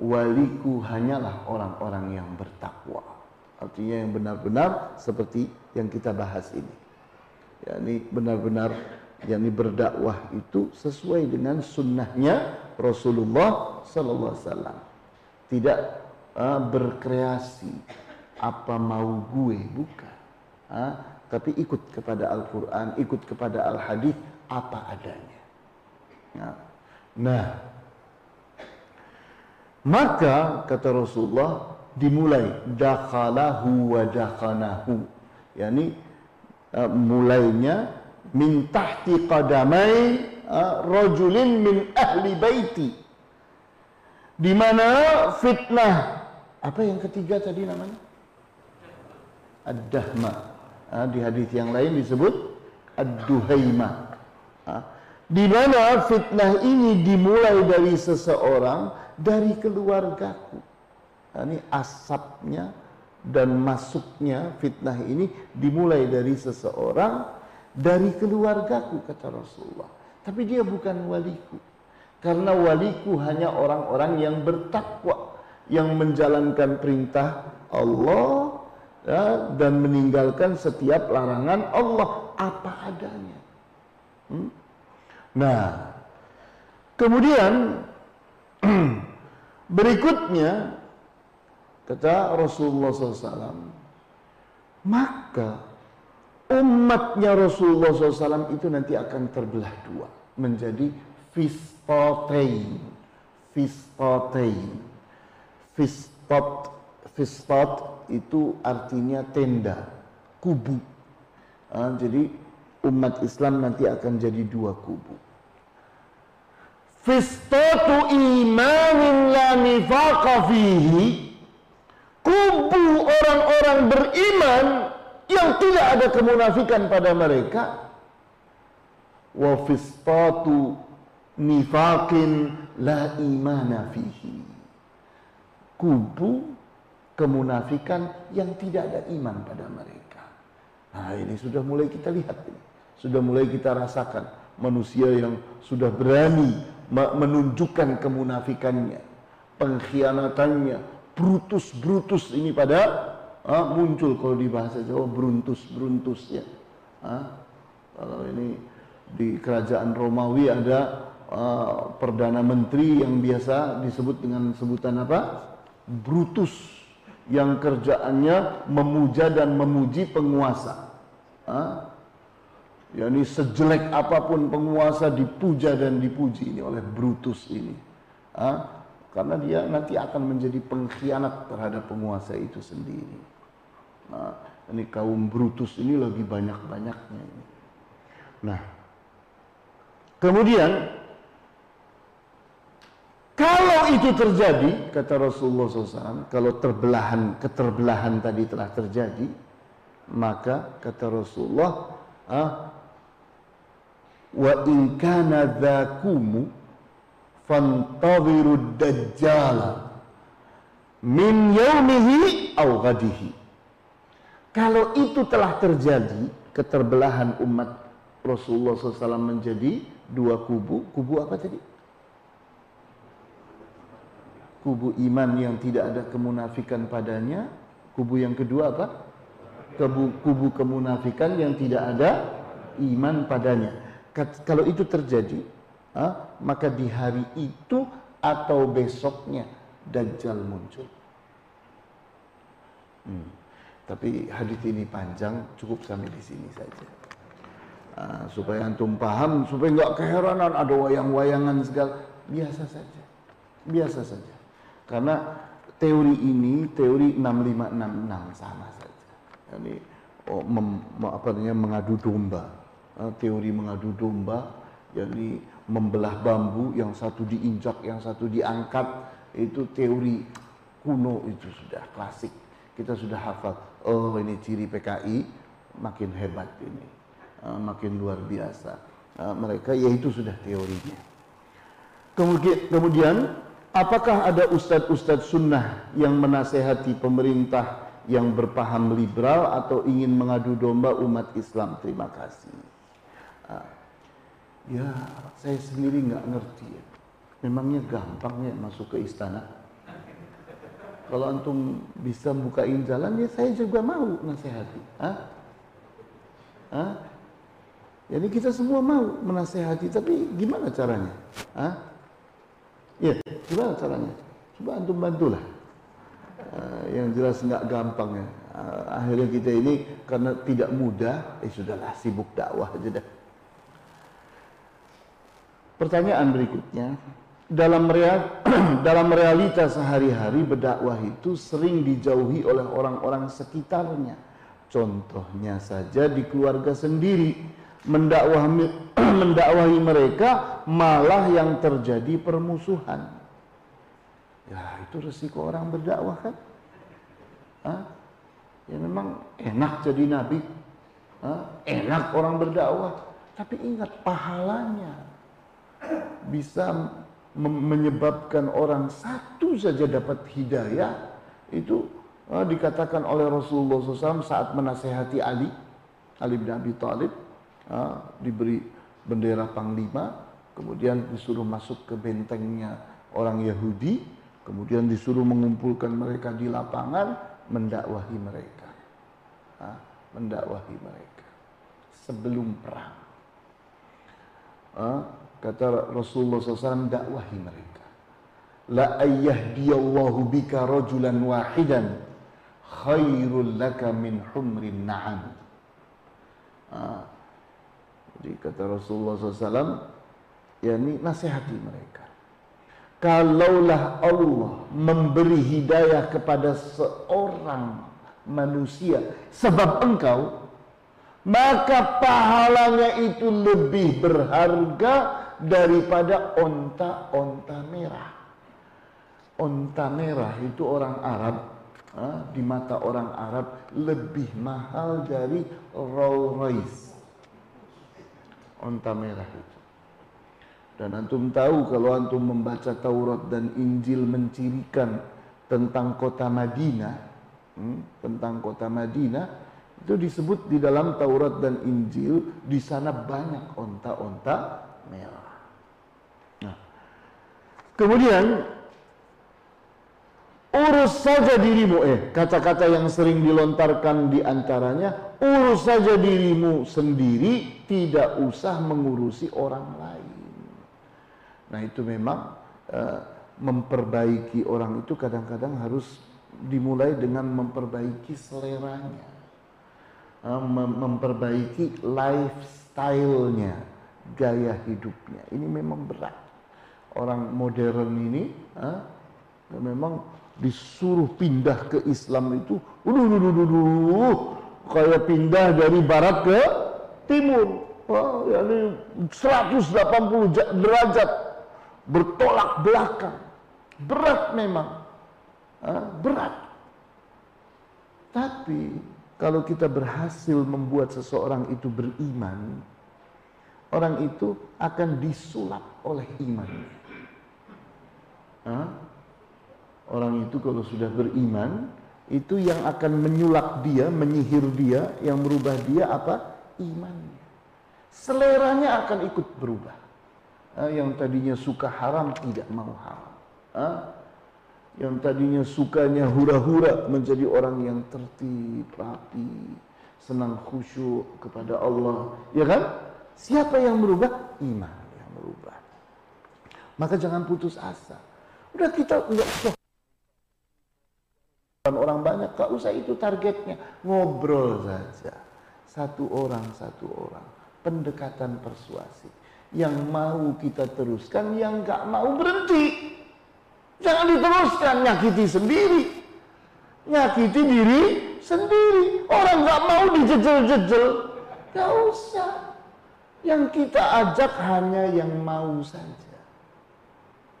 waliku hanyalah orang-orang yang bertakwa. Artinya yang benar-benar seperti yang kita bahas ini. Ya, ini benar-benar yang ini berdakwah itu sesuai dengan sunnahnya Rasulullah Sallallahu Alaihi Wasallam. Tidak uh, berkreasi. Apa mau gue? Bukan, uh, tapi ikut kepada Al-Quran, ikut kepada Al-Hadis apa adanya. Nah, nah, maka kata Rasulullah dimulai dakhalahu wa dakhanahu. Yakni uh, mulainya min tahti qadamai uh, rajulin min ahli baiti. Di mana fitnah apa yang ketiga tadi namanya? Ad-dahma. Uh, di hadis yang lain disebut ad-duhaima uh, di mana fitnah ini dimulai dari seseorang dari keluargaku. Nah, ini asapnya dan masuknya fitnah ini dimulai dari seseorang dari keluargaku kata Rasulullah. Tapi dia bukan waliku. Karena waliku hanya orang-orang yang bertakwa, yang menjalankan perintah Allah ya, dan meninggalkan setiap larangan Allah apa adanya. Hmm? Nah, kemudian berikutnya Kata Rasulullah SAW, maka umatnya Rasulullah SAW itu nanti akan terbelah dua menjadi fistotein. fistotain. Fistot, fistot itu artinya tenda, kubu. Uh, jadi umat Islam nanti akan jadi dua kubu. Fistotu imanin la nifaqa fihi kubu orang-orang beriman yang tidak ada kemunafikan pada mereka wa fistatu nifaqin la imana fihi. Kubu kemunafikan yang tidak ada iman pada mereka. Nah ini sudah mulai kita lihat. Sudah mulai kita rasakan manusia yang sudah berani menunjukkan kemunafikannya, pengkhianatannya, brutus-brutus ini pada ah, muncul kalau di bahasa Jawa bruntus-bruntus ya. Ah, kalau ini di kerajaan Romawi ada uh, perdana menteri yang biasa disebut dengan sebutan apa? Brutus yang kerjaannya memuja dan memuji penguasa. Uh, yakni sejelek apa pun penguasa dipuja dan dipuji ini oleh Brutus ini. Uh, karena dia nanti akan menjadi pengkhianat terhadap penguasa itu sendiri. Nah, ini kaum Brutus ini lagi banyak-banyaknya. Nah, kemudian kalau itu terjadi, kata Rasulullah SAW, kalau terbelahan, keterbelahan tadi telah terjadi, maka kata Rasulullah, ah, wa in kana dhakumu fantawiru dajjal min yaumihi aw ghadihi. Kalau itu telah terjadi, keterbelahan umat Rasulullah SAW menjadi dua kubu, kubu apa tadi? Kubu iman yang tidak ada kemunafikan padanya, kubu yang kedua apa? Kubu, kubu kemunafikan yang tidak ada iman padanya. Kalau itu terjadi, ha, maka di hari itu atau besoknya Dajjal muncul. Hmm. Tapi hadis ini panjang, cukup sampai di sini saja. Uh, supaya antum paham, supaya nggak keheranan ada wayang-wayangan segala, biasa saja, biasa saja. Karena teori ini teori 6566 sama saja. Jadi oh, mem, apa namanya mengadu domba. Uh, teori mengadu domba yakni membelah bambu yang satu diinjak, yang satu diangkat itu teori kuno itu sudah klasik. Kita sudah hafal. Oh, ini ciri PKI makin hebat ini. Uh, makin luar biasa. Uh, mereka yaitu sudah teorinya. Kemudian, kemudian Apakah ada ustadz-ustadz sunnah yang menasehati pemerintah yang berpaham liberal atau ingin mengadu domba umat Islam? Terima kasih. Ah, ya, saya sendiri nggak ngerti. Ya. Memangnya gampang ya masuk ke istana? Kalau antum bisa bukain jalan, ya saya juga mau nasehati. Hah? Hah? Jadi kita semua mau menasehati, tapi gimana caranya? Hah? Ya, gimana caranya? Coba antum bantulah. Uh, yang jelas nggak gampang ya. Uh, akhirnya kita ini karena tidak mudah, eh sudahlah sibuk dakwah aja dah. Pertanyaan berikutnya, dalam real, dalam realita sehari-hari berdakwah itu sering dijauhi oleh orang-orang sekitarnya. Contohnya saja di keluarga sendiri mendakwahi, mendakwahi mereka malah yang terjadi permusuhan. Ya itu resiko orang berdakwah kan. Hah? Ya memang enak jadi nabi. Hah? Enak orang berdakwah. Tapi ingat pahalanya. Bisa menyebabkan orang satu saja dapat hidayah. Itu dikatakan oleh Rasulullah SAW saat menasehati Ali. Ali bin Abi Thalib diberi bendera panglima, kemudian disuruh masuk ke bentengnya orang Yahudi, kemudian disuruh mengumpulkan mereka di lapangan, mendakwahi mereka, mendakwahi mereka sebelum perang. kata Rasulullah SAW, dakwahi mereka. La ayyahdiyallahu bika rajulan wahidan khairul laka min humrin na'am. Jadi kata Rasulullah SAW, ya ini nasihati mereka. kalaulah Allah memberi hidayah kepada seorang manusia sebab engkau maka pahalanya itu lebih berharga daripada onta-onta merah. Onta merah itu orang Arab di mata orang Arab lebih mahal dari Rolls Royce. Onta merah itu. Dan antum tahu kalau antum membaca Taurat dan Injil mencirikan tentang kota Madinah, hmm, tentang kota Madinah, itu disebut di dalam Taurat dan Injil di sana banyak onta-onta merah. Nah, kemudian urus saja dirimu eh kata-kata yang sering dilontarkan di antaranya urus saja dirimu sendiri tidak usah mengurusi orang lain Nah itu memang uh, memperbaiki orang itu kadang-kadang harus dimulai dengan memperbaiki seleranya, mem memperbaiki lifestyle-nya, gaya hidupnya. Ini memang berat. Orang modern ini uh, memang disuruh pindah ke Islam itu, uduh, uduh, uduh, uduh, kayak pindah dari barat ke timur. Oh, yani 180 derajat bertolak belakang. Berat memang. berat. Tapi kalau kita berhasil membuat seseorang itu beriman, orang itu akan disulap oleh iman. Orang itu kalau sudah beriman, itu yang akan menyulap dia, menyihir dia, yang merubah dia apa? Imannya. Seleranya akan ikut berubah yang tadinya suka haram tidak mau haram. Yang tadinya sukanya hura-hura menjadi orang yang tertib, rapi, senang khusyuk kepada Allah. Ya kan? Siapa yang merubah? Iman yang merubah. Maka jangan putus asa. Udah kita enggak orang banyak, gak usah itu targetnya. Ngobrol saja. Satu orang, satu orang. Pendekatan persuasi yang mau kita teruskan, yang nggak mau berhenti. Jangan diteruskan, nyakiti sendiri. Nyakiti diri sendiri. Orang nggak mau dijejel-jejel. Gak usah. Yang kita ajak hanya yang mau saja.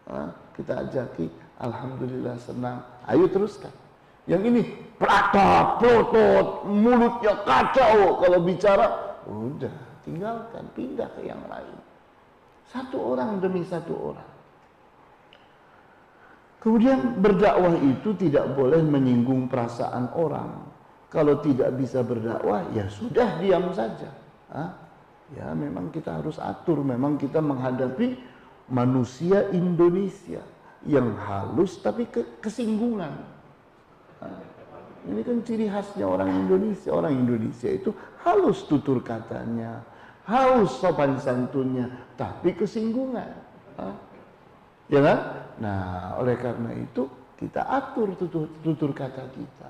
Nah, kita ajaki, Alhamdulillah senang. Ayo teruskan. Yang ini prata, protot, mulutnya kacau kalau bicara. Udah, tinggalkan, pindah ke yang lain. Satu orang demi satu orang. Kemudian berdakwah itu tidak boleh menyinggung perasaan orang. Kalau tidak bisa berdakwah, ya sudah diam saja. Hah? Ya memang kita harus atur. Memang kita menghadapi manusia Indonesia yang halus tapi ke kesinggungan. Ini kan ciri khasnya orang Indonesia. Orang Indonesia itu halus tutur katanya, haus sopan santunnya, tapi kesinggungan. Ya kan? Nah, oleh karena itu kita atur tutur, tutur kata kita.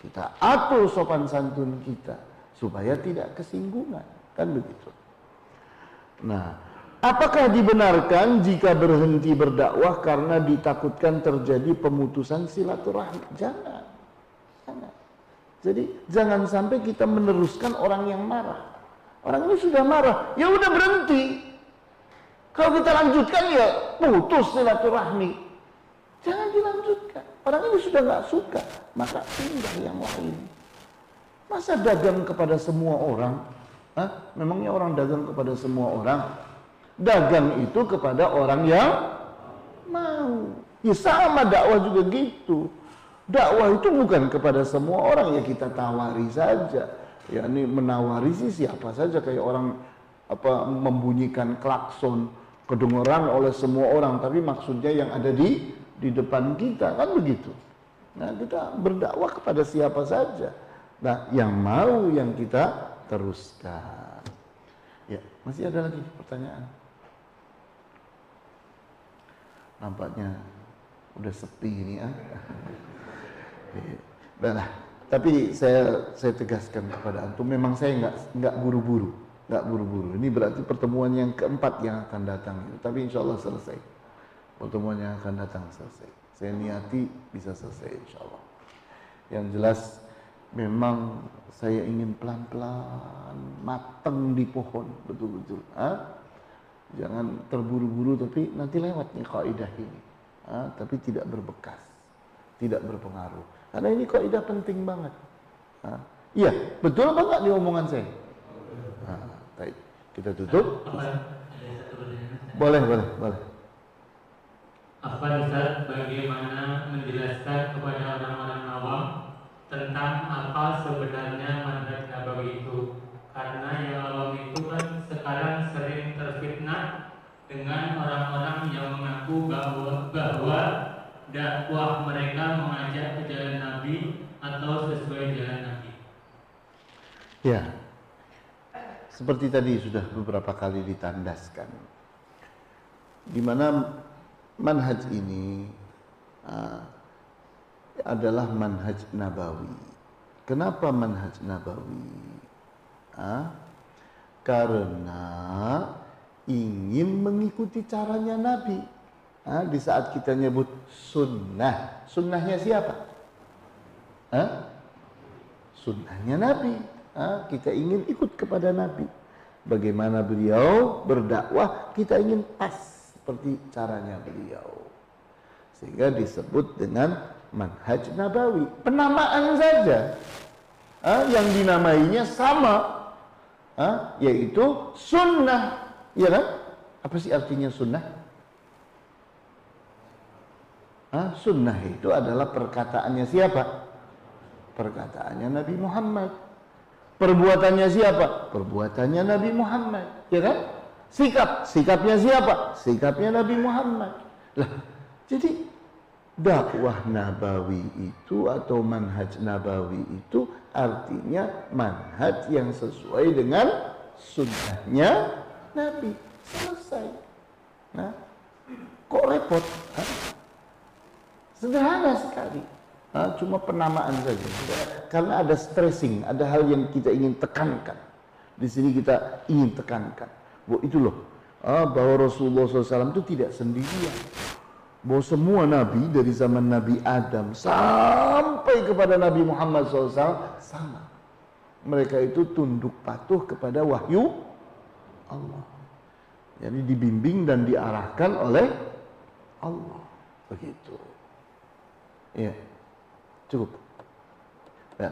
Kita atur sopan santun kita supaya tidak kesinggungan. Kan begitu. Nah, apakah dibenarkan jika berhenti berdakwah karena ditakutkan terjadi pemutusan silaturahmi? Jangan. Jangan. Jadi jangan sampai kita meneruskan orang yang marah. Orang ini sudah marah, ya udah berhenti. Kalau kita lanjutkan ya putus silaturahmi. Jangan dilanjutkan. Orang ini sudah nggak suka, maka pindah yang lain. Masa dagang kepada semua orang? Hah? Memangnya orang dagang kepada semua orang? Dagang itu kepada orang yang mau. Ya sama dakwah juga gitu. Dakwah itu bukan kepada semua orang ya kita tawari saja. Ya ini menawari sih siapa saja kayak orang apa membunyikan klakson kedengaran oleh semua orang. Tapi maksudnya yang ada di di depan kita kan begitu. Nah kita berdakwah kepada siapa saja. Nah yang mau yang kita teruskan. Ya masih ada lagi pertanyaan? Nampaknya udah sepi ini ya Nah, tapi saya saya tegaskan kepada antum, memang saya nggak nggak buru-buru, nggak buru-buru. Ini berarti pertemuan yang keempat yang akan datang. Tapi insya Allah selesai. pertemuan yang akan datang selesai. Saya niati bisa selesai insya Allah. Yang jelas memang saya ingin pelan-pelan matang di pohon betul-betul. Jangan terburu-buru tapi nanti lewat nih kaidah ini. Ha? Tapi tidak berbekas, tidak berpengaruh. Karena ini kaidah penting banget. Ha? Iya, betul apa enggak di omongan saya? Ha, baik. Kita tutup. Boleh, boleh, boleh. Apa Ustaz bagaimana menjelaskan kepada orang-orang awam tentang apa sebenarnya manhaj nabawi itu? Karena yang awam itu kan sekarang sering terfitnah dengan orang-orang yang mengaku bahwa bahwa dakwah mereka mengajak ke jalan Nabi atau sesuai jalan Nabi. Ya, seperti tadi sudah beberapa kali ditandaskan, di mana manhaj ini uh, adalah manhaj nabawi. Kenapa manhaj nabawi? Uh, karena ingin mengikuti caranya Nabi. Uh, di saat kita nyebut sunnah, sunnahnya siapa? Uh, sunnahnya Nabi. Uh, kita ingin ikut kepada Nabi. Bagaimana beliau berdakwah, kita ingin pas seperti caranya beliau. Sehingga disebut dengan manhaj nabawi. Penamaan saja. Ah, yang dinamainya sama. Ah, yaitu sunnah. Ya kan? Apa sih artinya sunnah? Ah, sunnah itu adalah perkataannya siapa? Perkataannya Nabi Muhammad. Perbuatannya siapa? Perbuatannya Nabi Muhammad. Ya kan? Sikap, sikapnya siapa? Sikapnya Nabi Muhammad. Lah, jadi dakwah nabawi itu atau manhaj nabawi itu artinya manhaj yang sesuai dengan sunnahnya Nabi. Selesai. Nah, kok repot? Hah? Sederhana sekali. Nah, cuma penamaan saja. Karena ada stressing, ada hal yang kita ingin tekankan. Di sini kita ingin tekankan. Bahwa itu loh. Ah, bahwa Rasulullah SAW itu tidak sendirian. Bahwa semua nabi dari zaman Nabi Adam sampai kepada Nabi Muhammad SAW sama. Mereka itu tunduk patuh kepada wahyu Allah. Jadi dibimbing dan diarahkan oleh Allah. Begitu ya cukup ya.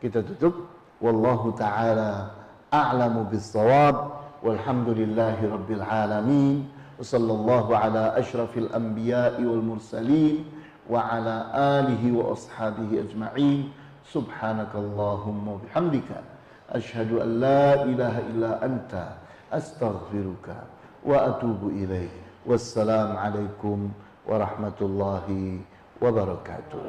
kita tutup wallahu taala a'lamu bis والحمد لله رب العالمين وصلى الله على أشرف الأنبياء والمرسلين وعلى آله وأصحابه أجمعين سبحانك اللهم وبحمدك أشهد أن لا إله إلا أنت أستغفرك وأتوب إليك والسلام عليكم ورحمة الله وبركاته.